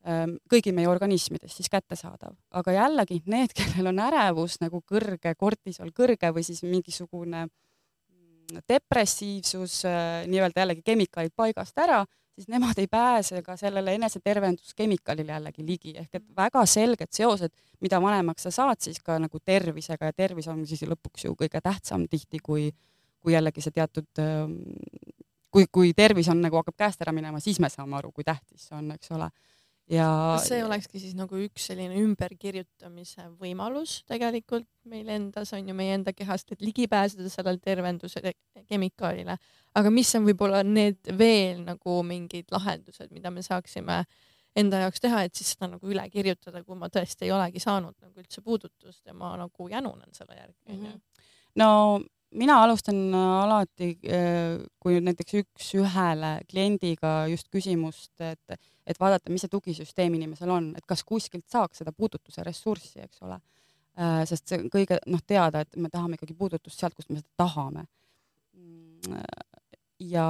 ähm, kõigi meie organismides siis kättesaadav, aga jällegi need, kellel on ärevus nagu kõrge, kortisol kõrge või siis mingisugune mm, depressiivsus, äh, nii-öelda jällegi kemikaalid paigast ära, siis nemad ei pääse ka sellele enesetervenduskemikaalile jällegi ligi, ehk et väga selged seosed, mida vanemaks sa saad siis ka nagu tervisega ja tervis on siis lõpuks ju kõige tähtsam tihti, kui, kui jällegi see teatud ähm, kui, kui tervis on nagu hakkab käest ära minema, siis me saame aru, kui tähtis see on, eks ole. Ja. kas see olekski siis nagu üks selline ümberkirjutamise võimalus tegelikult meil endas on ju meie enda kehast, et ligi pääseda sellele tervenduse kemikaalile, aga mis on võib-olla need veel nagu mingid lahendused, mida me saaksime enda jaoks teha, et siis seda nagu üle kirjutada, kui ma tõesti ei olegi saanud nagu üldse puudutust ja ma nagu janunen selle järgi onju. Mhm. no mina alustan äh, alati, äh, kui näiteks üks-ühele kliendiga just küsimust, et, et vaadata, mis see tugisüsteem inimesel on, et kas kuskilt saaks seda puudutuse ressurssi, eks ole. Äh, sest see kõige noh, teada, et me tahame ikkagi puudutust sealt, kust me seda tahame. Mm, ja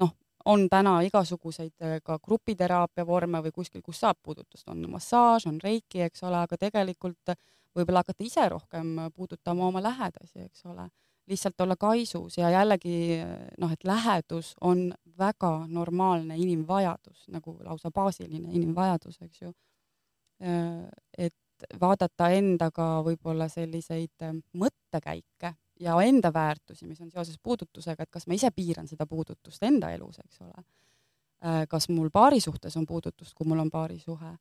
noh, on täna igasuguseid ka grupiteraapia vorme või kuskil, kus saab puudutust, on massaaž, on reiki, eks ole, aga tegelikult võib-olla hakata ise rohkem puudutama oma lähedasi, eks ole, lihtsalt olla kaisus ja jällegi noh, et lähedus on väga normaalne inimvajadus, nagu lausa baasiline inimvajadus, eks ju. et vaadata endaga võib-olla selliseid mõttekäike ja enda väärtusi, mis on seoses puudutusega, et kas ma ise piiran seda puudutust enda elus, eks ole. kas mul paari suhtes on puudutust, kui mul on paarisuhe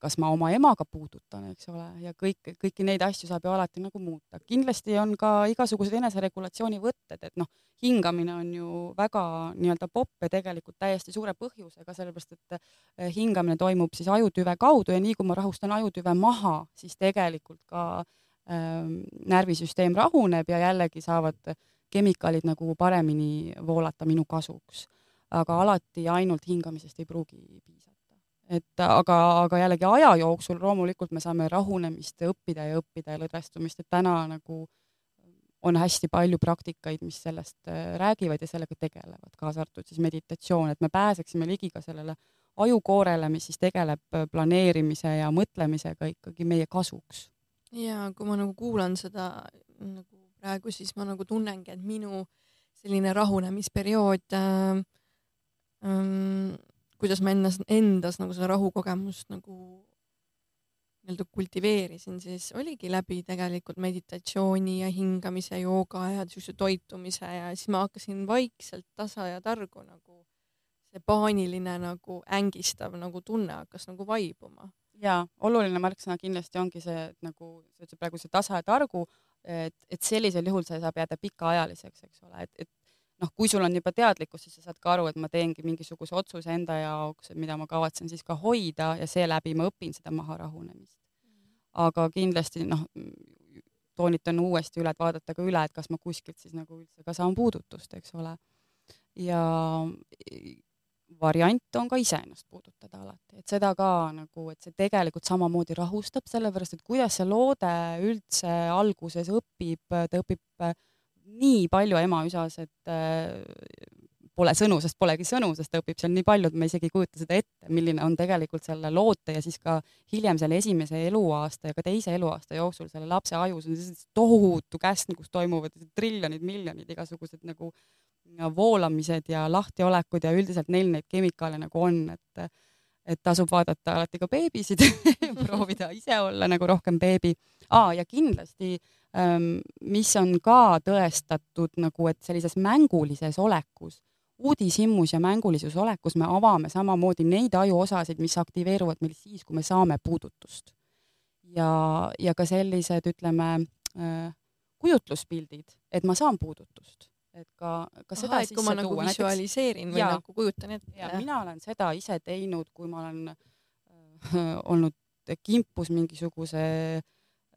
kas ma oma emaga puudutan, eks ole, ja kõik, kõiki neid asju saab ju alati nagu muuta. kindlasti on ka igasugused eneseregulatsiooni võtted, et noh, hingamine on ju väga nii-öelda popp ja tegelikult täiesti suure põhjusega, sellepärast et eh, hingamine toimub siis ajutüve kaudu ja nii kui ma rahustan ajutüve maha, siis tegelikult ka ähm, närvisüsteem rahuneb ja jällegi saavad kemikaalid nagu paremini voolata minu kasuks. aga alati ainult hingamisest ei pruugi piisata et aga, aga jällegi aja jooksul loomulikult me saame rahunemist õppida ja õppida ja lõdvestumist, et täna nagu on hästi palju praktikaid, mis sellest äh, räägivad ja sellega tegelevad, kaasa arvatud siis meditatsioon, et me pääseksime ligi ka sellele ajukoorele, mis siis tegeleb äh, planeerimise ja mõtlemisega ikkagi meie kasuks. ja kui ma nagu kuulan seda nagu praegu, siis ma nagu tunnengi, et minu selline rahunemisperiood äh, ähm, kuidas ma endas, endas nagu seda rahukogemust nagu nii-öelda kultiveerisin, siis oligi läbi tegelikult meditatsiooni ja hingamise, jooga ja siukse toitumise ja siis ma hakkasin vaikselt tasa ja targu nagu see paaniline nagu ängistav nagu tunne hakkas nagu vaibuma. ja oluline märksõna kindlasti ongi see, et nagu sa ütlesid praegu see tasa ja targu, et, et sellisel juhul see saab jääda pikaajaliseks, eks ole, et, et noh, kui sul on juba teadlikkus, siis sa saad ka aru, et ma teengi mingisuguse otsuse enda jaoks, mida ma kavatsen siis ka hoida ja seeläbi ma õpin seda maha rahunemist. aga kindlasti noh, toonitan uuesti üle, et vaadata ka üle, et kas ma kuskilt siis nagu üldse ka saan puudutust, eks ole. ja variant on ka iseennast puudutada alati, et seda ka nagu, et see tegelikult samamoodi rahustab, sellepärast et kuidas see loode üldse alguses õpib, ta õpib nii palju ema üsas, et äh, pole sõnu, sest polegi sõnu, sest ta õpib seal nii palju, et me isegi ei kujuta seda ette, milline on tegelikult selle loote ja siis ka hiljem selle esimese eluaasta ja ka teise eluaasta jooksul selle lapse ajus on tohutu käsn, kus toimuvad triljonid, miljonid igasugused nagu voolamised ja lahtiolekud ja üldiselt neil neid kemikaale nagu on, et et tasub vaadata alati ka beebisid proovida ise olla nagu rohkem beebi ah,. ja kindlasti äh, mis on ka tõestatud nagu, et sellises mängulises olekus, uudishimus ja mängulises olekus me avame samamoodi neid ajuosasid, mis aktiveeruvad meil siis, kui me saame puudutust. ja, ja ka sellised, ütleme, kujutluspildid, et ma saan puudutust et ka, ka seda Aha, sisse nagu tuua. visualiseerin või ja, nagu kujutan ette. ja mina olen seda ise teinud, kui ma olen äh, olnud kimpus mingisuguse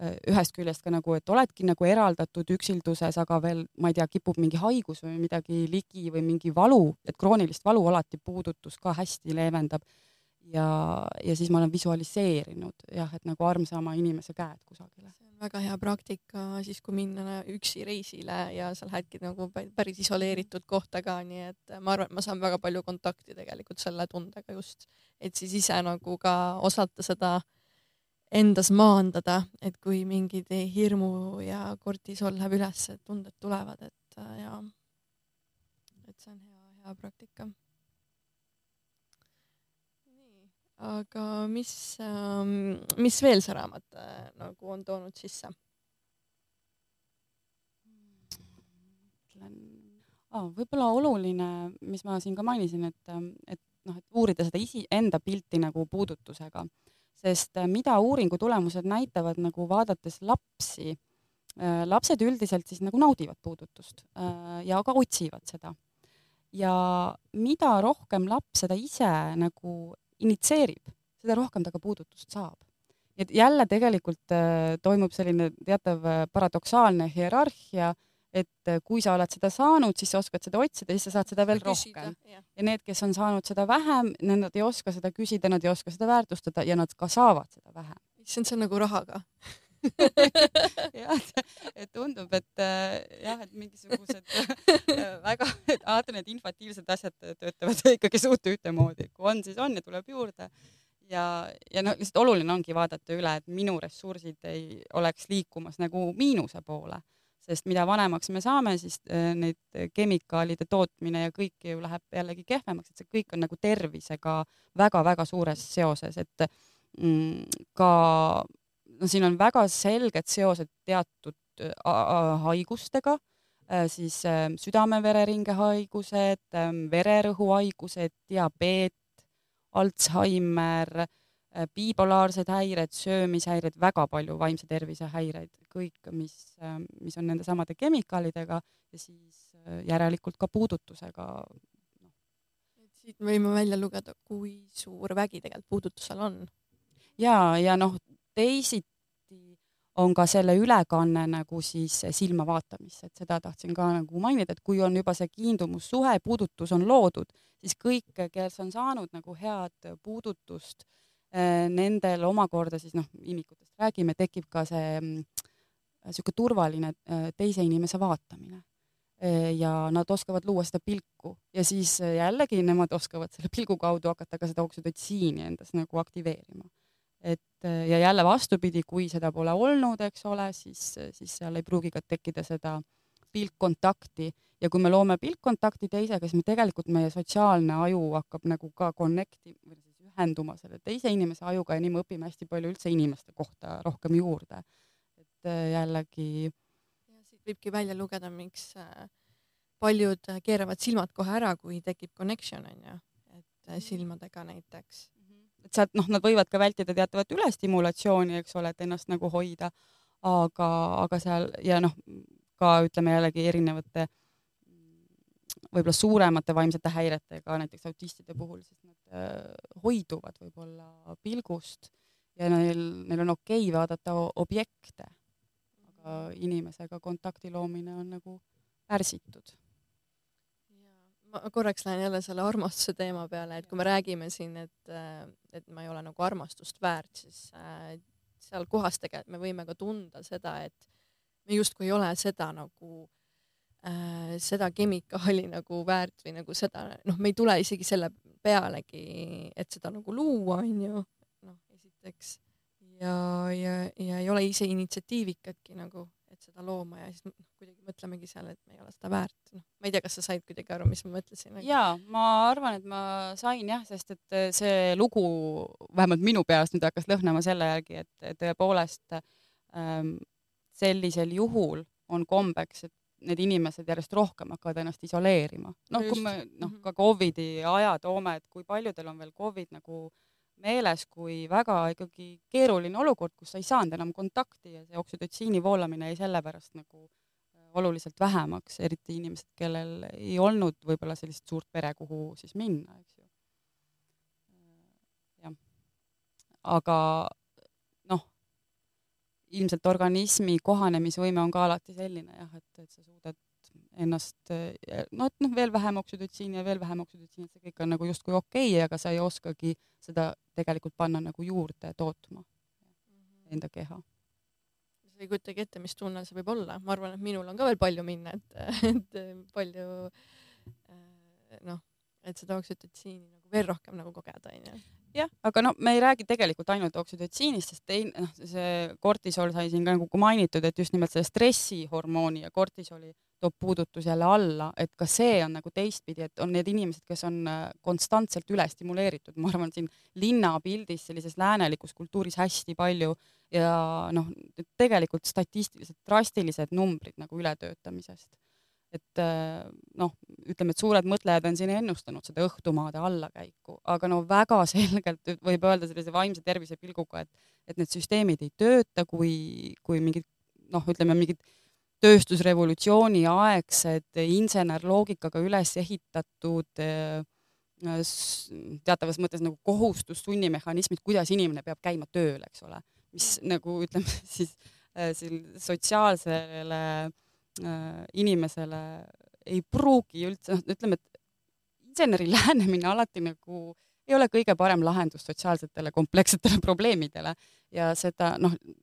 Äh, ühest küljest ka nagu, et oledki nagu eraldatud üksilduses, aga veel, ma ei tea, kipub mingi haigus või midagi ligi või mingi valu, et kroonilist valu alati puudutus ka hästi leevendab. ja, ja siis ma olen visualiseerinud jah, et nagu armsama inimese käed kusagile. Väga hea praktika siis, kui minna üksi reisile ja sa lähedki nagu päris isoleeritud kohta ka, nii et ma arvan, et ma saan väga palju kontakti tegelikult selle tundega just, et siis ise nagu ka osata seda endas maandada, et kui mingid hirmu ja kortisol läheb üles, et tunded tulevad, et ja et see on hea, hea praktika aga mis, ähm, mis veel see raamat äh, nagu on toonud sisse? ütlen oh,, võib-olla oluline, mis ma siin ka mainisin, et, ähm, et noh, et uurida seda iseenda pilti nagu puudutusega, sest äh, mida uuringu tulemused näitavad nagu vaadates lapsi, äh, lapsed üldiselt siis nagu naudivad puudutust ja ka otsivad seda. ja mida rohkem laps seda ise nagu initsieerib, seda rohkem ta ka puudutust saab. nii et jälle tegelikult äh, toimub selline teatav äh, paradoksaalne hierarhia, et äh, kui sa oled seda saanud, siis sa oskad seda otsida, siis sa saad seda veel küsida, rohkem. ja need, kes on saanud seda vähem, nad ei oska seda küsida, nad ei oska seda väärtustada ja nad ka saavad seda vähem. issand, see on nagu rahaga jah, et tundub, et äh, jah, et mingisugused äh, väga, vaata need infantiilsed asjad töötavad ikkagi suht ühtemoodi, kui on, siis on ja tuleb juurde. ja, ja noh, lihtsalt oluline ongi vaadata üle, et minu ressursid ei oleks liikumas nagu miinuse poole, sest mida vanemaks me saame, siis äh, neid kemikaalide tootmine ja kõik ju läheb jällegi kehvemaks, et see kõik on nagu tervisega väga-väga suures seoses, et mm, ka no siin on väga selged seosed teatud äh, haigustega, äh, siis äh, südame-vereringe haigused, ähm, vererõhuhaigused, diabeet, Alzheimer, bipolaarsed häired, söömishäired, väga palju vaimse tervise häireid, kõik, mis, mis on nendesamade kemikaalidega ja siis järelikult ka puudutusega no.. siit võime välja lugeda, kui suur vägi tegelikult puudutusel on. ja, ja noh, teisiti on ka selle ülekanne nagu siis silma vaatamisse, et seda tahtsin ka nagu mainida, et kui on juba see kiindumussuhe, puudutus on loodud, siis kõik, kes on saanud nagu head puudutust, eh, nendel omakorda siis noh, imikutest räägime, tekib ka see niisugune mm, turvaline eh, teise inimese vaatamine. Eh, ja nad oskavad luua seda pilku ja siis jällegi nemad oskavad selle pilgu kaudu hakata ka seda oksüdotsiini endas nagu aktiveerima et äh, ja jälle vastupidi, kui seda pole olnud, eks ole, siis, siis seal ei pruugi ka tekkida seda pilkkontakti ja kui me loome pilkkontakti teisega, siis me tegelikult meie sotsiaalne aju hakkab nagu ka connect'i või siis ühenduma selle teise inimese ajuga ja nii me õpime hästi palju üldse inimeste kohta rohkem juurde. et äh, jällegi. ja siit võibki välja lugeda, miks äh, paljud keeravad silmad kohe ära, kui tekib connection onju, et silmadega näiteks et sealt noh, nad võivad ka vältida teatavat ülestimulatsiooni, eks ole, et ennast nagu hoida, aga, aga seal ja noh, ka ütleme jällegi erinevate võib-olla suuremate vaimsete häiretega, näiteks autistide puhul, siis nad äh, hoiduvad võib-olla pilgust ja neil, neil on okei okay vaadata objekte, aga inimesega kontakti loomine on nagu pärsitud ma korraks lähen jälle selle armastuse teema peale, et kui me räägime siin, et, äh, et ma ei ole nagu armastust väärt, siis äh, seal kohas tegelikult me võime ka tunda seda, et me justkui ei ole seda nagu äh,, seda kemikaali nagu väärt või nagu seda, noh, me ei tule isegi selle pealegi, et seda nagu luua, onju. noh, esiteks ja, ja, ja ei ole ise initsiatiivikatki nagu et seda looma ja siis noh, kuidagi mõtlemegi seal, et me ei ole seda väärt. noh, ma ei tea, kas sa said kuidagi aru, mis ma mõtlesin? ja ma arvan, et ma sain jah, sest et äh, see lugu vähemalt minu peas nüüd hakkas lõhnama selle järgi, et tõepoolest ähm, sellisel juhul on kombeks, et need inimesed järjest rohkem hakkavad ennast isoleerima. noh, kui me noh, ka Covidi aja toome, et kui paljudel on veel Covid nagu äh, meeles kui väga ikkagi keeruline olukord, kus sa ei saanud enam kontakti ja see oksüdotsiini voolamine jäi sellepärast nagu äh, oluliselt vähemaks, eriti inimesed, kellel ei olnud võib-olla sellist suurt pere, kuhu siis minna, eks ju. jah, aga noh, ilmselt organismi kohanemisvõime on ka alati selline jah, et, et sa suudad ennast, no et noh, veel vähem oksüdotsiini ja veel vähem oksüdotsiini, et see kõik on nagu justkui okei okay,, aga sa ei oskagi seda tegelikult panna nagu juurde tootma mhm. enda keha. sa ei kujutagi ette, mis tunne see võib olla, ma arvan, et minul on ka veel palju minna, et, et palju noh, et seda oksüdotsiini nagu veel rohkem nagu kogeda, onju jah, aga no me ei räägi tegelikult ainult oksüdotsiinist, sest teine, noh, see kortisol sai siin ka nagu mainitud, et just nimelt selle stressihormooni ja kortisoli toob puudutus jälle alla, et ka see on nagu teistpidi, et on need inimesed, kes on äh, konstantselt ülestimuleeritud, ma arvan, siin linnapildis sellises läänelikus kultuuris hästi palju ja noh, tegelikult statistiliselt drastilised numbrid nagu ületöötamisest. Et äh, noh, ütleme, et suured mõtlejad on siin ennustanud seda õhtumaade allakäiku, aga no väga selgelt võib öelda sellise vaimse tervise pilguga, et, et need süsteemid ei tööta, kui, kui mingid noh, ütleme mingid tööstusrevolutsiooni aegsed insenerloogikaga üles ehitatud äh, teatavas mõttes nagu kohustus, sunnimehhanismid, kuidas inimene peab käima tööl, eks ole, mis nagu ütleme siis äh, sotsiaalsele äh, Äh, inimesele ei pruugi üldse, noh, ütleme, et inseneri lähenemine alati nagu ei ole kõige parem lahendus sotsiaalsetele komplekssetele probleemidele. Ja seda noh, no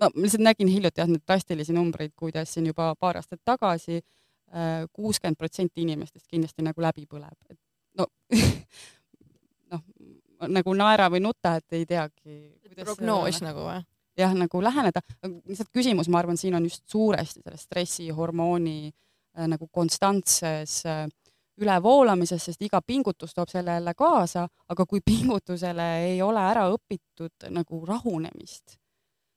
ma lihtsalt nägin hiljuti jah, neid drastilisi numbreid, kuidas siin juba paar aastat tagasi äh, kuuskümmend protsenti inimestest kindlasti nagu läbi põleb, et no noh, nagu naera või nuta, et ei teagi. prognoos nagu või? jah, nagu läheneda, lihtsalt küsimus, ma arvan, siin on just suuresti selles stressihormooni äh, nagu konstantses äh, ülevoolamises, sest iga pingutus toob selle jälle kaasa, aga kui pingutusele ei ole ära õpitud nagu rahunemist,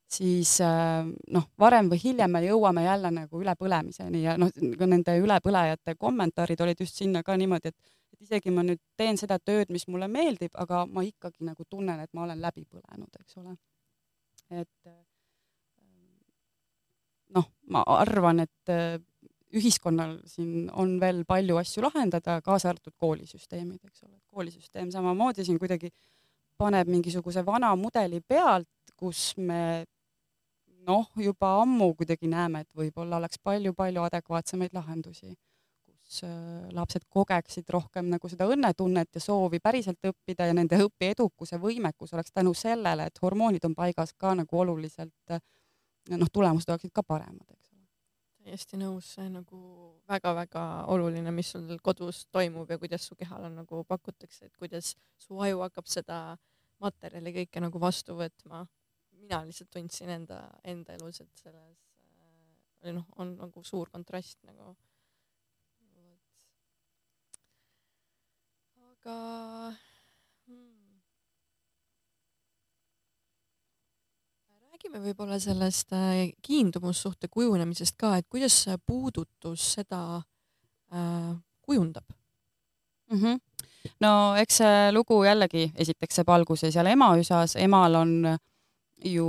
siis äh, noh, varem või hiljem me jõuame jälle nagu ülepõlemiseni ja noh, ka nende ülepõlejate kommentaarid olid just sinna ka niimoodi, et et isegi ma nüüd teen seda tööd, mis mulle meeldib, aga ma ikkagi nagu tunnen, et ma olen läbi põlenud, eks ole. Et ähm, noh, ma arvan, et äh, ühiskonnal siin on veel palju asju lahendada, kaasa arvatud koolisüsteemid, eks ole, koolisüsteem samamoodi siin kuidagi paneb mingisuguse vana mudeli pealt, kus me noh, juba ammu kuidagi näeme, et võib-olla oleks palju-palju adekvaatsemaid lahendusi kus äh, lapsed kogeksid rohkem nagu seda õnnetunnet ja soovi päriselt õppida ja nende õpiedukuse võimekus oleks tänu sellele, et hormoonid on paigas ka nagu oluliselt äh, noh, tulemused oleksid ka paremad, eks ole. täiesti nõus, see nagu väga-väga oluline, mis sul kodus toimub ja kuidas su kehale nagu pakutakse, et kuidas su aju hakkab seda materjali kõike nagu vastu võtma. Mina lihtsalt tundsin enda, enda elus, et selles äh, noh, on nagu suur kontrast nagu aga hmm. räägime võib-olla sellest äh, kiindumussuhte kujunemisest ka, et kuidas puudutus seda äh, kujundab mm? -hmm. no eks see lugu jällegi, esiteks saab alguse seal ema üsas, emal on ju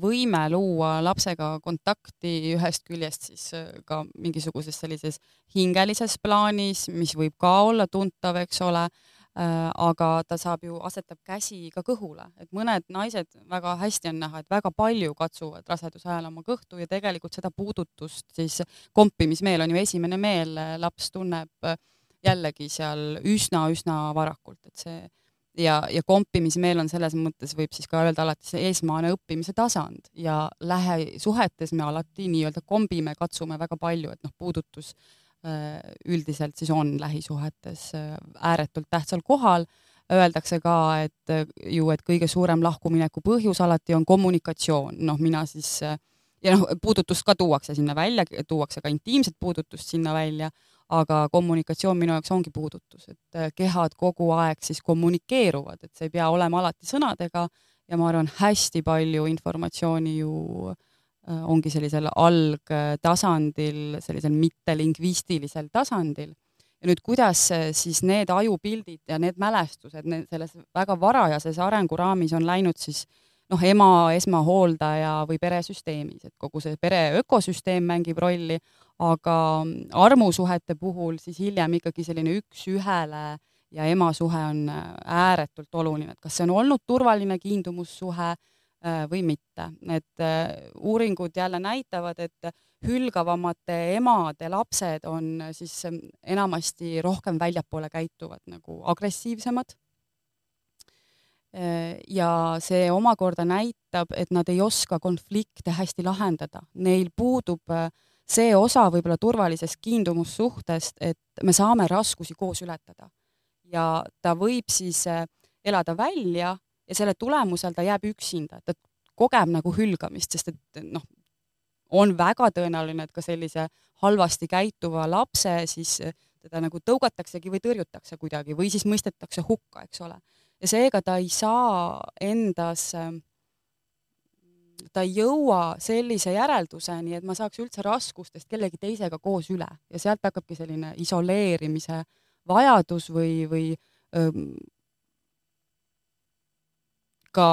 võime luua lapsega kontakti ühest küljest siis äh, ka mingisuguses sellises hingelises plaanis, mis võib ka olla tuntav, eks ole Äh, aga ta saab ju, asetab käsi ka kõhule, et mõned naised väga hästi on näha, et väga palju katsuvad raseduse ajal oma kõhtu ja tegelikult seda puudutust siis kompimismeel on ju esimene meel, laps tunneb jällegi seal üsna-üsna varakult, et see ja, ja kompimismeel on selles mõttes, võib siis ka öelda alati see esmane õppimise tasand ja lähesuhetes me alati nii-öelda kombime, katsume väga palju, et noh, puudutus Äh, üldiselt siis on lähisuhetes äh, ääretult tähtsal kohal. Öeldakse ka, et äh, ju, et kõige suurem lahkumineku põhjus alati on kommunikatsioon, noh, mina siis ja noh, puudutust ka tuuakse sinna välja, tuuakse ka intiimset puudutust sinna välja, aga kommunikatsioon minu jaoks ongi puudutus, et kehad kogu aeg siis kommunikeeruvad, et see ei pea olema alati sõnadega ja ma arvan, hästi palju informatsiooni ju äh, Äh, ongi sellisel algtasandil, sellisel mittelingvistilisel tasandil. ja nüüd, kuidas siis need ajupildid ja need mälestused need selles väga varajases arenguraamis on läinud siis noh, ema esmahooldaja või peresüsteemis, et kogu see pere ökosüsteem mängib rolli, aga armusuhete puhul siis hiljem ikkagi selline üks-ühele ja ema suhe on ääretult oluline, et kas see on olnud turvaline kiindumussuhe või mitte. et uuringud jälle näitavad, et hülgavamate emade lapsed on siis enamasti rohkem väljapoole käituvad nagu agressiivsemad ja see omakorda näitab, et nad ei oska konflikte hästi lahendada, neil puudub see osa võib-olla turvalisest kiindumussuhtest, et me saame raskusi koos ületada. ja ta võib siis elada välja ja selle tulemusel ta jääb üksinda, ta kogeb nagu hülgamist, sest et noh, on väga tõenäoline, et ka sellise halvasti käituva lapse siis teda nagu tõugataksegi või tõrjutakse kuidagi või siis mõistetakse hukka, eks ole ja seega ta ei saa endas, ta ei jõua sellise järelduseni, et ma saaks üldse raskustest kellegi teisega koos üle. Ja sealt hakkabki selline isoleerimise vajadus või, või öö, ka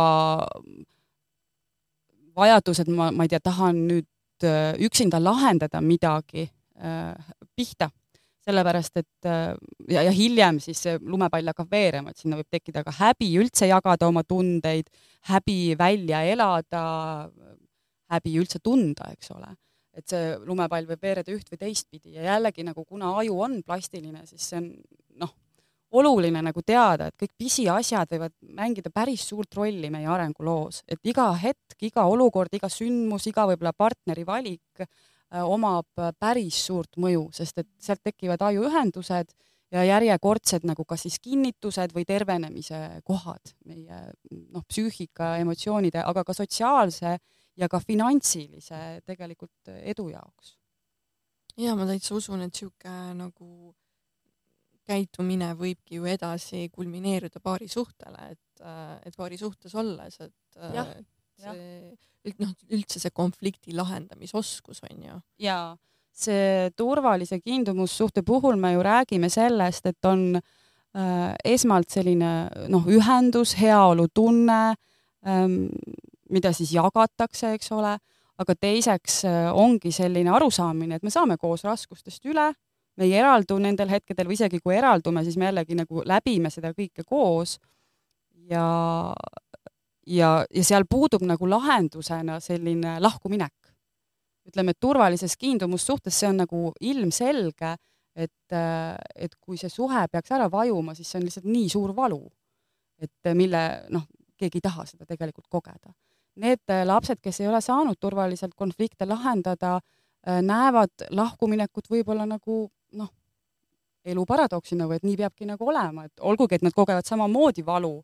vajadus, et ma, ma ei tea, tahan nüüd üksinda lahendada midagi äh, pihta sellepärast et ja, ja hiljem siis see lumepall hakkab veerema, et sinna võib tekkida ka häbi üldse jagada oma tundeid, häbi välja elada, häbi üldse tunda, eks ole. et see lumepall võib veereda üht või teistpidi ja jällegi nagu kuna aju on plastiline, siis see on noh, oluline nagu teada, et kõik pisiasjad võivad mängida päris suurt rolli meie arenguloos, et iga hetk, iga olukord, iga sündmus, iga võib-olla partneri valik Äh, omab äh, päris suurt mõju, sest et sealt tekivad ajuühendused ja järjekordsed nagu kas siis kinnitused või tervenemise kohad meie noh, psüühika, emotsioonide, aga ka sotsiaalse ja ka finantsilise tegelikult edu jaoks. ja ma täitsa usun, et sihuke nagu käitumine võibki ju edasi kulmineeruda paarisuhtele, et, äh, et paarisuhtes olles, et, et see noh, üldse see konflikti lahendamisoskus on ju. ja see turvalise kiindumussuhte puhul me ju räägime sellest, et on äh, esmalt selline noh, ühendus, heaolutunne ähm,, mida siis jagatakse, eks ole, aga teiseks äh, ongi selline arusaamine, et me saame koos raskustest üle, me ei eraldu nendel hetkedel või isegi kui eraldume, siis me jällegi nagu läbime seda kõike koos ja ja, ja seal puudub nagu lahendusena selline lahkuminek. ütleme, et turvalises kiindumussuhtes see on nagu ilmselge, et, et kui see suhe peaks ära vajuma, siis see on lihtsalt nii suur valu, et mille noh, keegi ei taha seda tegelikult kogeda. Need lapsed, kes ei ole saanud turvaliselt konflikte lahendada, näevad lahkuminekut võib-olla nagu noh, elu paradoksina või et nii peabki nagu olema, et olgugi, et nad kogevad samamoodi valu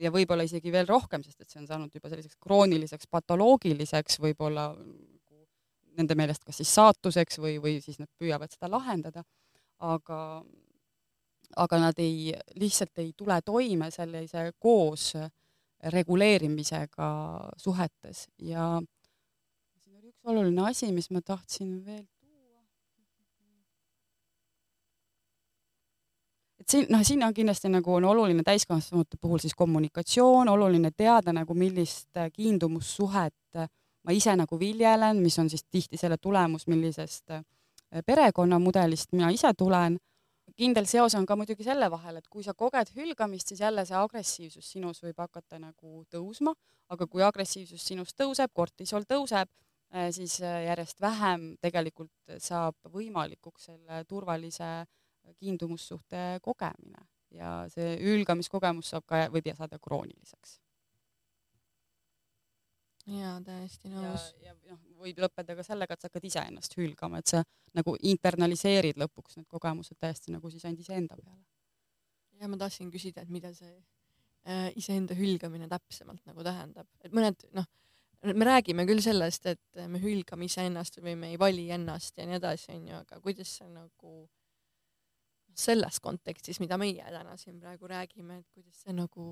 ja võib-olla isegi veel rohkem, sest et see on saanud juba selliseks krooniliseks, patoloogiliseks võib-olla nende meelest kas siis saatuseks või, või siis nad püüavad seda lahendada, aga, aga nad ei, lihtsalt ei tule toime sellise koos reguleerimisega suhetes. Ja siin oli üks oluline asi, mis ma tahtsin veel et siin, noh, siin on kindlasti nagu on oluline täiskasvanute puhul siis kommunikatsioon, oluline teada nagu millist äh, kiindumussuhet äh, ma ise nagu viljelen, mis on siis tihti selle tulemus, millisest äh, perekonnamudelist mina ise tulen. kindel seos on ka muidugi selle vahel, et kui sa koged hülgamist, siis jälle see agressiivsus sinus võib hakata nagu tõusma, aga kui agressiivsus sinus tõuseb, kortisol tõuseb, siis järjest vähem tegelikult saab võimalikuks selle turvalise kiindumussuhte kogemine ja see hülgamiskogemus saab ka, võib saada krooniliseks. jaa, täiesti nõus. ja, ja noh, võib lõppeda ka sellega, et sa hakkad iseennast hülgama, et sa nagu internaliseerid lõpuks need kogemused täiesti nagu siis ainult iseenda peale. ja ma tahtsin küsida, et mida see äh, iseenda hülgamine täpsemalt nagu tähendab, et mõned noh, me räägime küll sellest, et me hülgame iseennast või me ei vali ennast ja nii edasi, onju, aga kuidas see nagu selles kontekstis, mida meie täna siin praegu räägime, et kuidas see nagu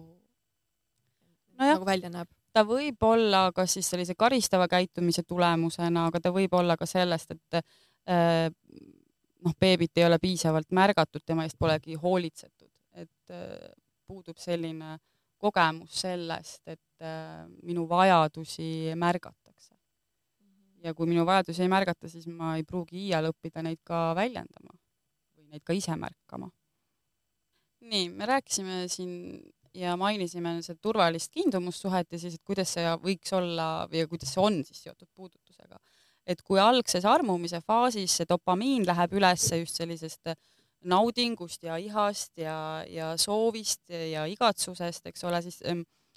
no, nagu välja näeb? ta võib olla kas siis sellise karistava käitumise tulemusena, aga ta võib olla ka sellest, et äh, noh, beebit ei ole piisavalt märgatud, tema eest polegi hoolitsetud, et äh, puudub selline kogemus sellest, et äh, minu vajadusi märgatakse. Mhm. ja kui minu vajadusi ei märgata, siis ma ei pruugi iial õppida neid ka väljendama neid ka ise märkama. nii, me rääkisime siin ja mainisime seda turvalist kiindumussuhet ja siis, et kuidas see võiks olla või kuidas see on siis seotud puudutusega. et kui algses armumise faasis see dopamiin läheb üles just sellisest naudingust ja ihast ja, ja soovist ja igatsusest, eks ole, siis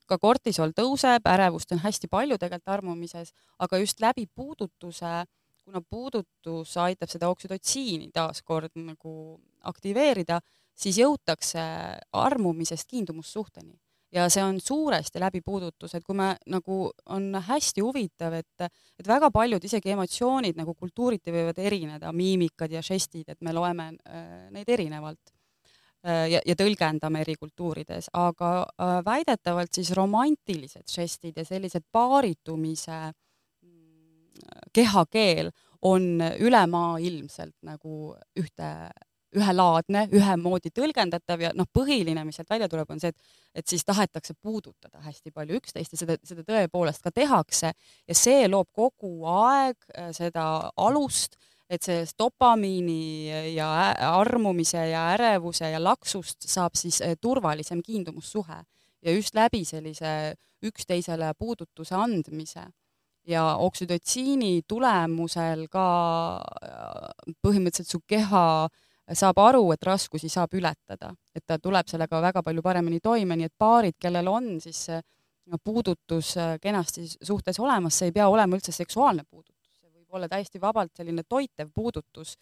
ka kortisol tõuseb, ärevust on hästi palju tegelikult armumises, aga just läbi puudutuse, kuna puudutus aitab seda oksüdotsiini taaskord nagu aktiveerida, siis jõutakse armumisest kiindumussuhteni. Ja see on suuresti läbi puudutuse, et kui me nagu on hästi huvitav, et, et väga paljud isegi emotsioonid nagu kultuuriti võivad erineda, miimikad ja žestid, et me loeme äh, neid erinevalt äh, ja, ja tõlgendame eri kultuurides, aga äh, väidetavalt siis romantilised žestid ja sellised paaritumise kehakeel on ülemaailmselt nagu ühte ühelaadne, ühemoodi tõlgendatav ja noh, põhiline, mis sealt välja tuleb, on see, et, et siis tahetakse puudutada hästi palju üksteist ja seda, seda tõepoolest ka tehakse. Ja see loob kogu aeg äh, seda alust, et sellest dopamiini ja armumise ja ärevuse ja laksust saab siis äh, turvalisem kiindumussuhe. Ja just läbi sellise üksteisele puudutuse andmise ja oksüdotsiini tulemusel ka äh, põhimõtteliselt su keha saab aru, et raskusi saab ületada, et ta tuleb sellega väga palju paremini toime, nii et paarid, kellel on siis puudutus äh, kenasti suhtes olemas, see ei pea olema üldse seksuaalne puudutus, see võib olla täiesti vabalt selline toitev puudutus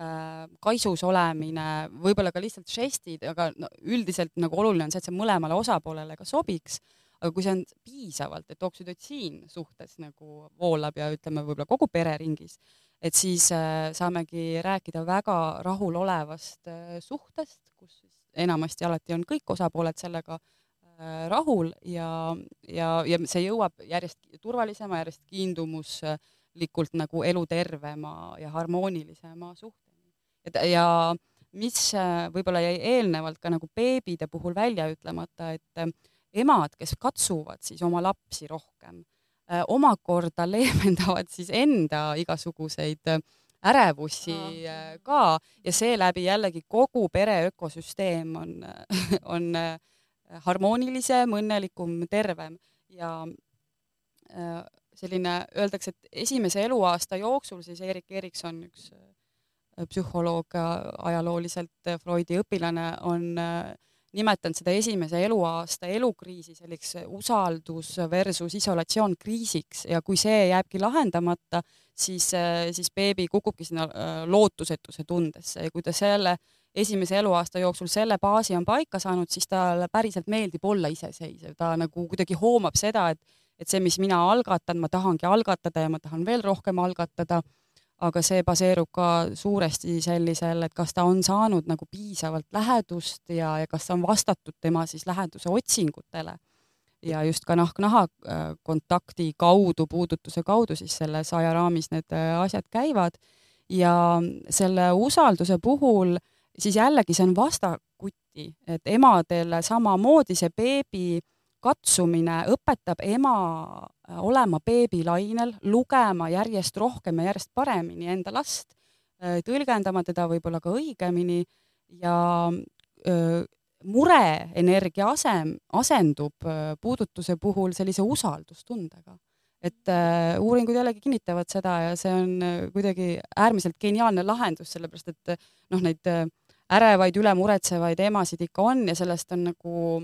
äh,, kaisus olemine, võib-olla ka lihtsalt žestid, aga no, üldiselt nagu oluline on see, et see mõlemale osapoolele ka sobiks aga kui see on piisavalt, et oksüdotsiin suhtes nagu voolab ja ütleme, võib-olla kogu pereringis, et siis äh, saamegi rääkida väga rahulolevast äh, suhtest, kus siis enamasti alati on kõik osapooled sellega äh, rahul ja, ja, ja see jõuab järjest turvalisema, järjest kiindumuslikult nagu elutervema ja harmoonilisema suhteni. ja mis võib-olla jäi eelnevalt ka nagu beebide puhul välja ütlemata, et emad, kes katsuvad siis oma lapsi rohkem Äh, omakorda leevendavad siis enda igasuguseid äh, ärevusi äh, ka. Ja seeläbi jällegi kogu pere ökosüsteem on, on harmoonilisem, õnnelikum, tervem. Ja selline, öeldakse, et esimese eluaasta jooksul siis Erik Erikson, üks psühholoog, ajalooliselt Freudi õpilane, on nimetan seda esimese eluaasta elukriisi selliseks usaldus versus isolatsioon kriisiks ja kui see jääbki lahendamata, siis, siis beebi kukubki sinna äh, lootusetuse tundesse. Ja kui ta selle esimese eluaasta jooksul selle baasi on paika saanud, siis talle päriselt meeldib olla iseseisev, ta nagu kuidagi hoomab seda, et, et see, mis mina algatan, ma tahangi algatada ja ma tahan veel rohkem algatada aga see baseerub ka suuresti sellisel, et kas ta on saanud nagu piisavalt lähedust ja, ja kas on vastatud tema siis läheduse otsingutele. ja just ka nahk-naha äh, kontakti kaudu, puudutuse kaudu siis selles ajaraamis need äh, asjad käivad ja selle usalduse puhul siis jällegi see on vastakuti, et emadele samamoodi see beebi katsumine õpetab ema äh, olema beebilainel, lugema järjest rohkem ja järjest paremini enda last, äh, tõlgendama teda võib-olla ka õigemini ja öö, mureenergia asem, asendub puudutuse puhul sellise usaldustundega. et äh, uuringud jällegi kinnitavad seda ja see on kuidagi äärmiselt geniaalne lahendus, sellepärast et noh, neid äh, ärevaid, ülemuretsevaid emasid ikka on ja sellest on nagu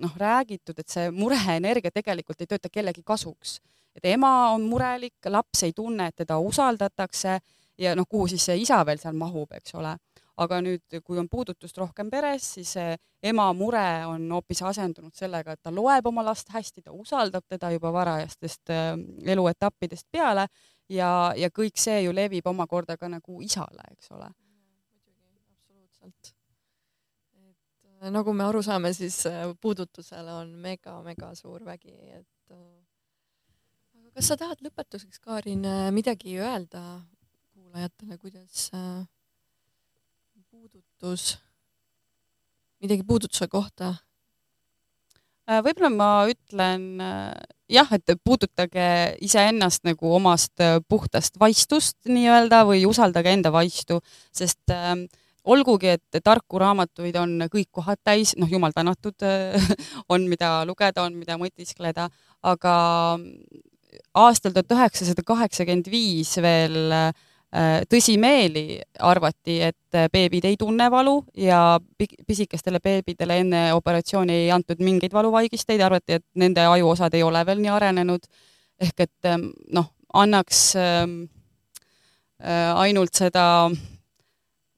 noh, räägitud, et see mureenergia tegelikult ei tööta kellegi kasuks. et ema on murelik, laps ei tunne, et teda usaldatakse ja noh, kuhu siis see isa veel seal mahub, eks ole. aga nüüd, kui on puudutust rohkem peres, siis ema mure on hoopis asendunud sellega, et ta loeb oma last hästi, ta usaldab teda juba varajastest äh, eluetappidest peale ja, ja kõik see ju levib omakorda ka nagu isale, eks ole sealt. et äh, nagu me aru saame, siis äh, puudutusele on mega-mega suur vägi, et äh, aga kas sa tahad lõpetuseks, Kaarin, midagi öelda kuulajatele, kuidas puudutus, midagi puudutuse kohta? võib-olla ma ütlen jah, et puudutage iseennast nagu omast puhtast vaistust nii-öelda või usaldage enda vaistu, sest äh, olgugi, et tarku raamatuid on kõik kohad täis, noh, jumal tänatud on, mida lugeda, on, mida mõtiskleda, aga aastal tuhat üheksasada kaheksakümmend viis veel äh, tõsimeeli arvati, et beebid ei tunne valu ja pisikestele beebidele enne operatsiooni ei antud mingeid valuvaigisteid, arvati, et nende ajuosad ei ole veel nii arenenud. ehk et noh, annaks ähm, äh, ainult seda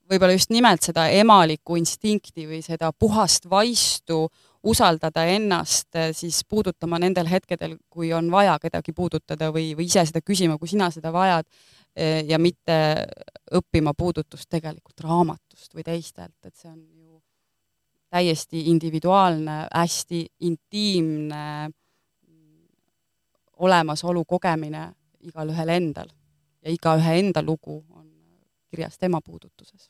võib-olla just nimelt seda emalikku instinkti või seda puhast vaistu usaldada ennast eh, siis puudutama nendel hetkedel, kui on vaja kedagi puudutada või, või ise seda küsima, kui sina seda vajad eh, ja mitte õppima puudutust tegelikult raamatust või teistelt, et see on ju täiesti individuaalne, hästi intiimne olemasolu kogemine igalühel endal. Ja igaühe enda lugu on kirjas tema puudutuses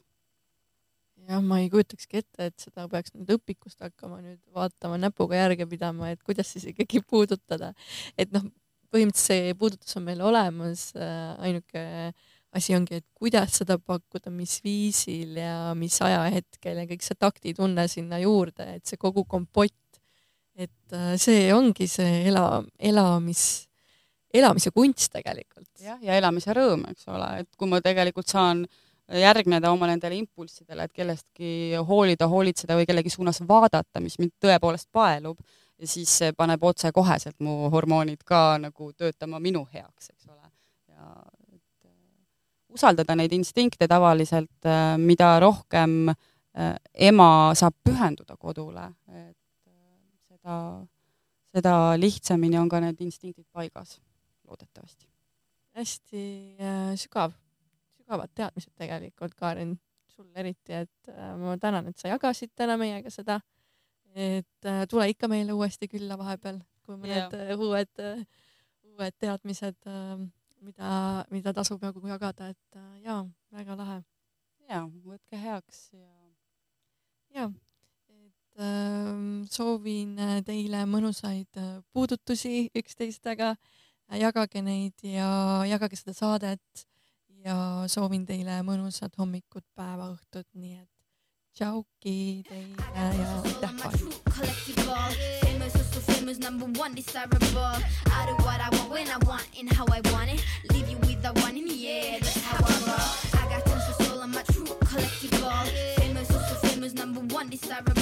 jah, ma ei kujutakski ette, et seda peaks nüüd õpikust hakkama nüüd vaatama, näpuga järge pidama, et kuidas siis ikkagi puudutada. et noh, põhimõtteliselt see puudutus on meil olemas, äh, ainuke asi ongi, et kuidas seda pakkuda, mis viisil ja mis ajahetkel ja kõik see taktitunne sinna juurde, et see kogu kompott, et äh, see ongi see ela, elamis, elamise kunst tegelikult. jah, ja elamise rõõm, eks ole, et kui ma tegelikult saan äh, järgneda oma nendele impulssidele, et kellestki hoolida, hoolitseda või kellegi suunas vaadata, mis mind tõepoolest paelub ja siis see paneb otsekoheselt mu hormoonid ka nagu töötama minu heaks, eks ole. ja et usaldada neid instinkte tavaliselt, mida rohkem äh, ema saab pühenduda kodule, et seda, seda lihtsamini on ka need instinktid paigas, loodetavasti. hästi äh, sügav sügavad teadmised tegelikult, Karin, sul eriti, et äh, ma tänan, et sa jagasid täna meiega seda. et äh, tule ikka meile uuesti külla vahepeal, kui mõned yeah. Äh, uued, uued teadmised, mida, mida tasub nagu jagada, et jaa, väga lahe. ja, võtke heaks ja. ja, et äh, soovin teile mõnusaid puudutusi üksteistega jagage neid ja jagage seda saadet ja soovin teile mõnusat hommikut, päeva, õhtut, nii et tšauki teile ja aitäh, famous number one desirable. I do what I want when I want and how I want it. Leave you with the one in the air that's how I roll. I got tons of soul I'm a true collectible. Famous also famous number one desirable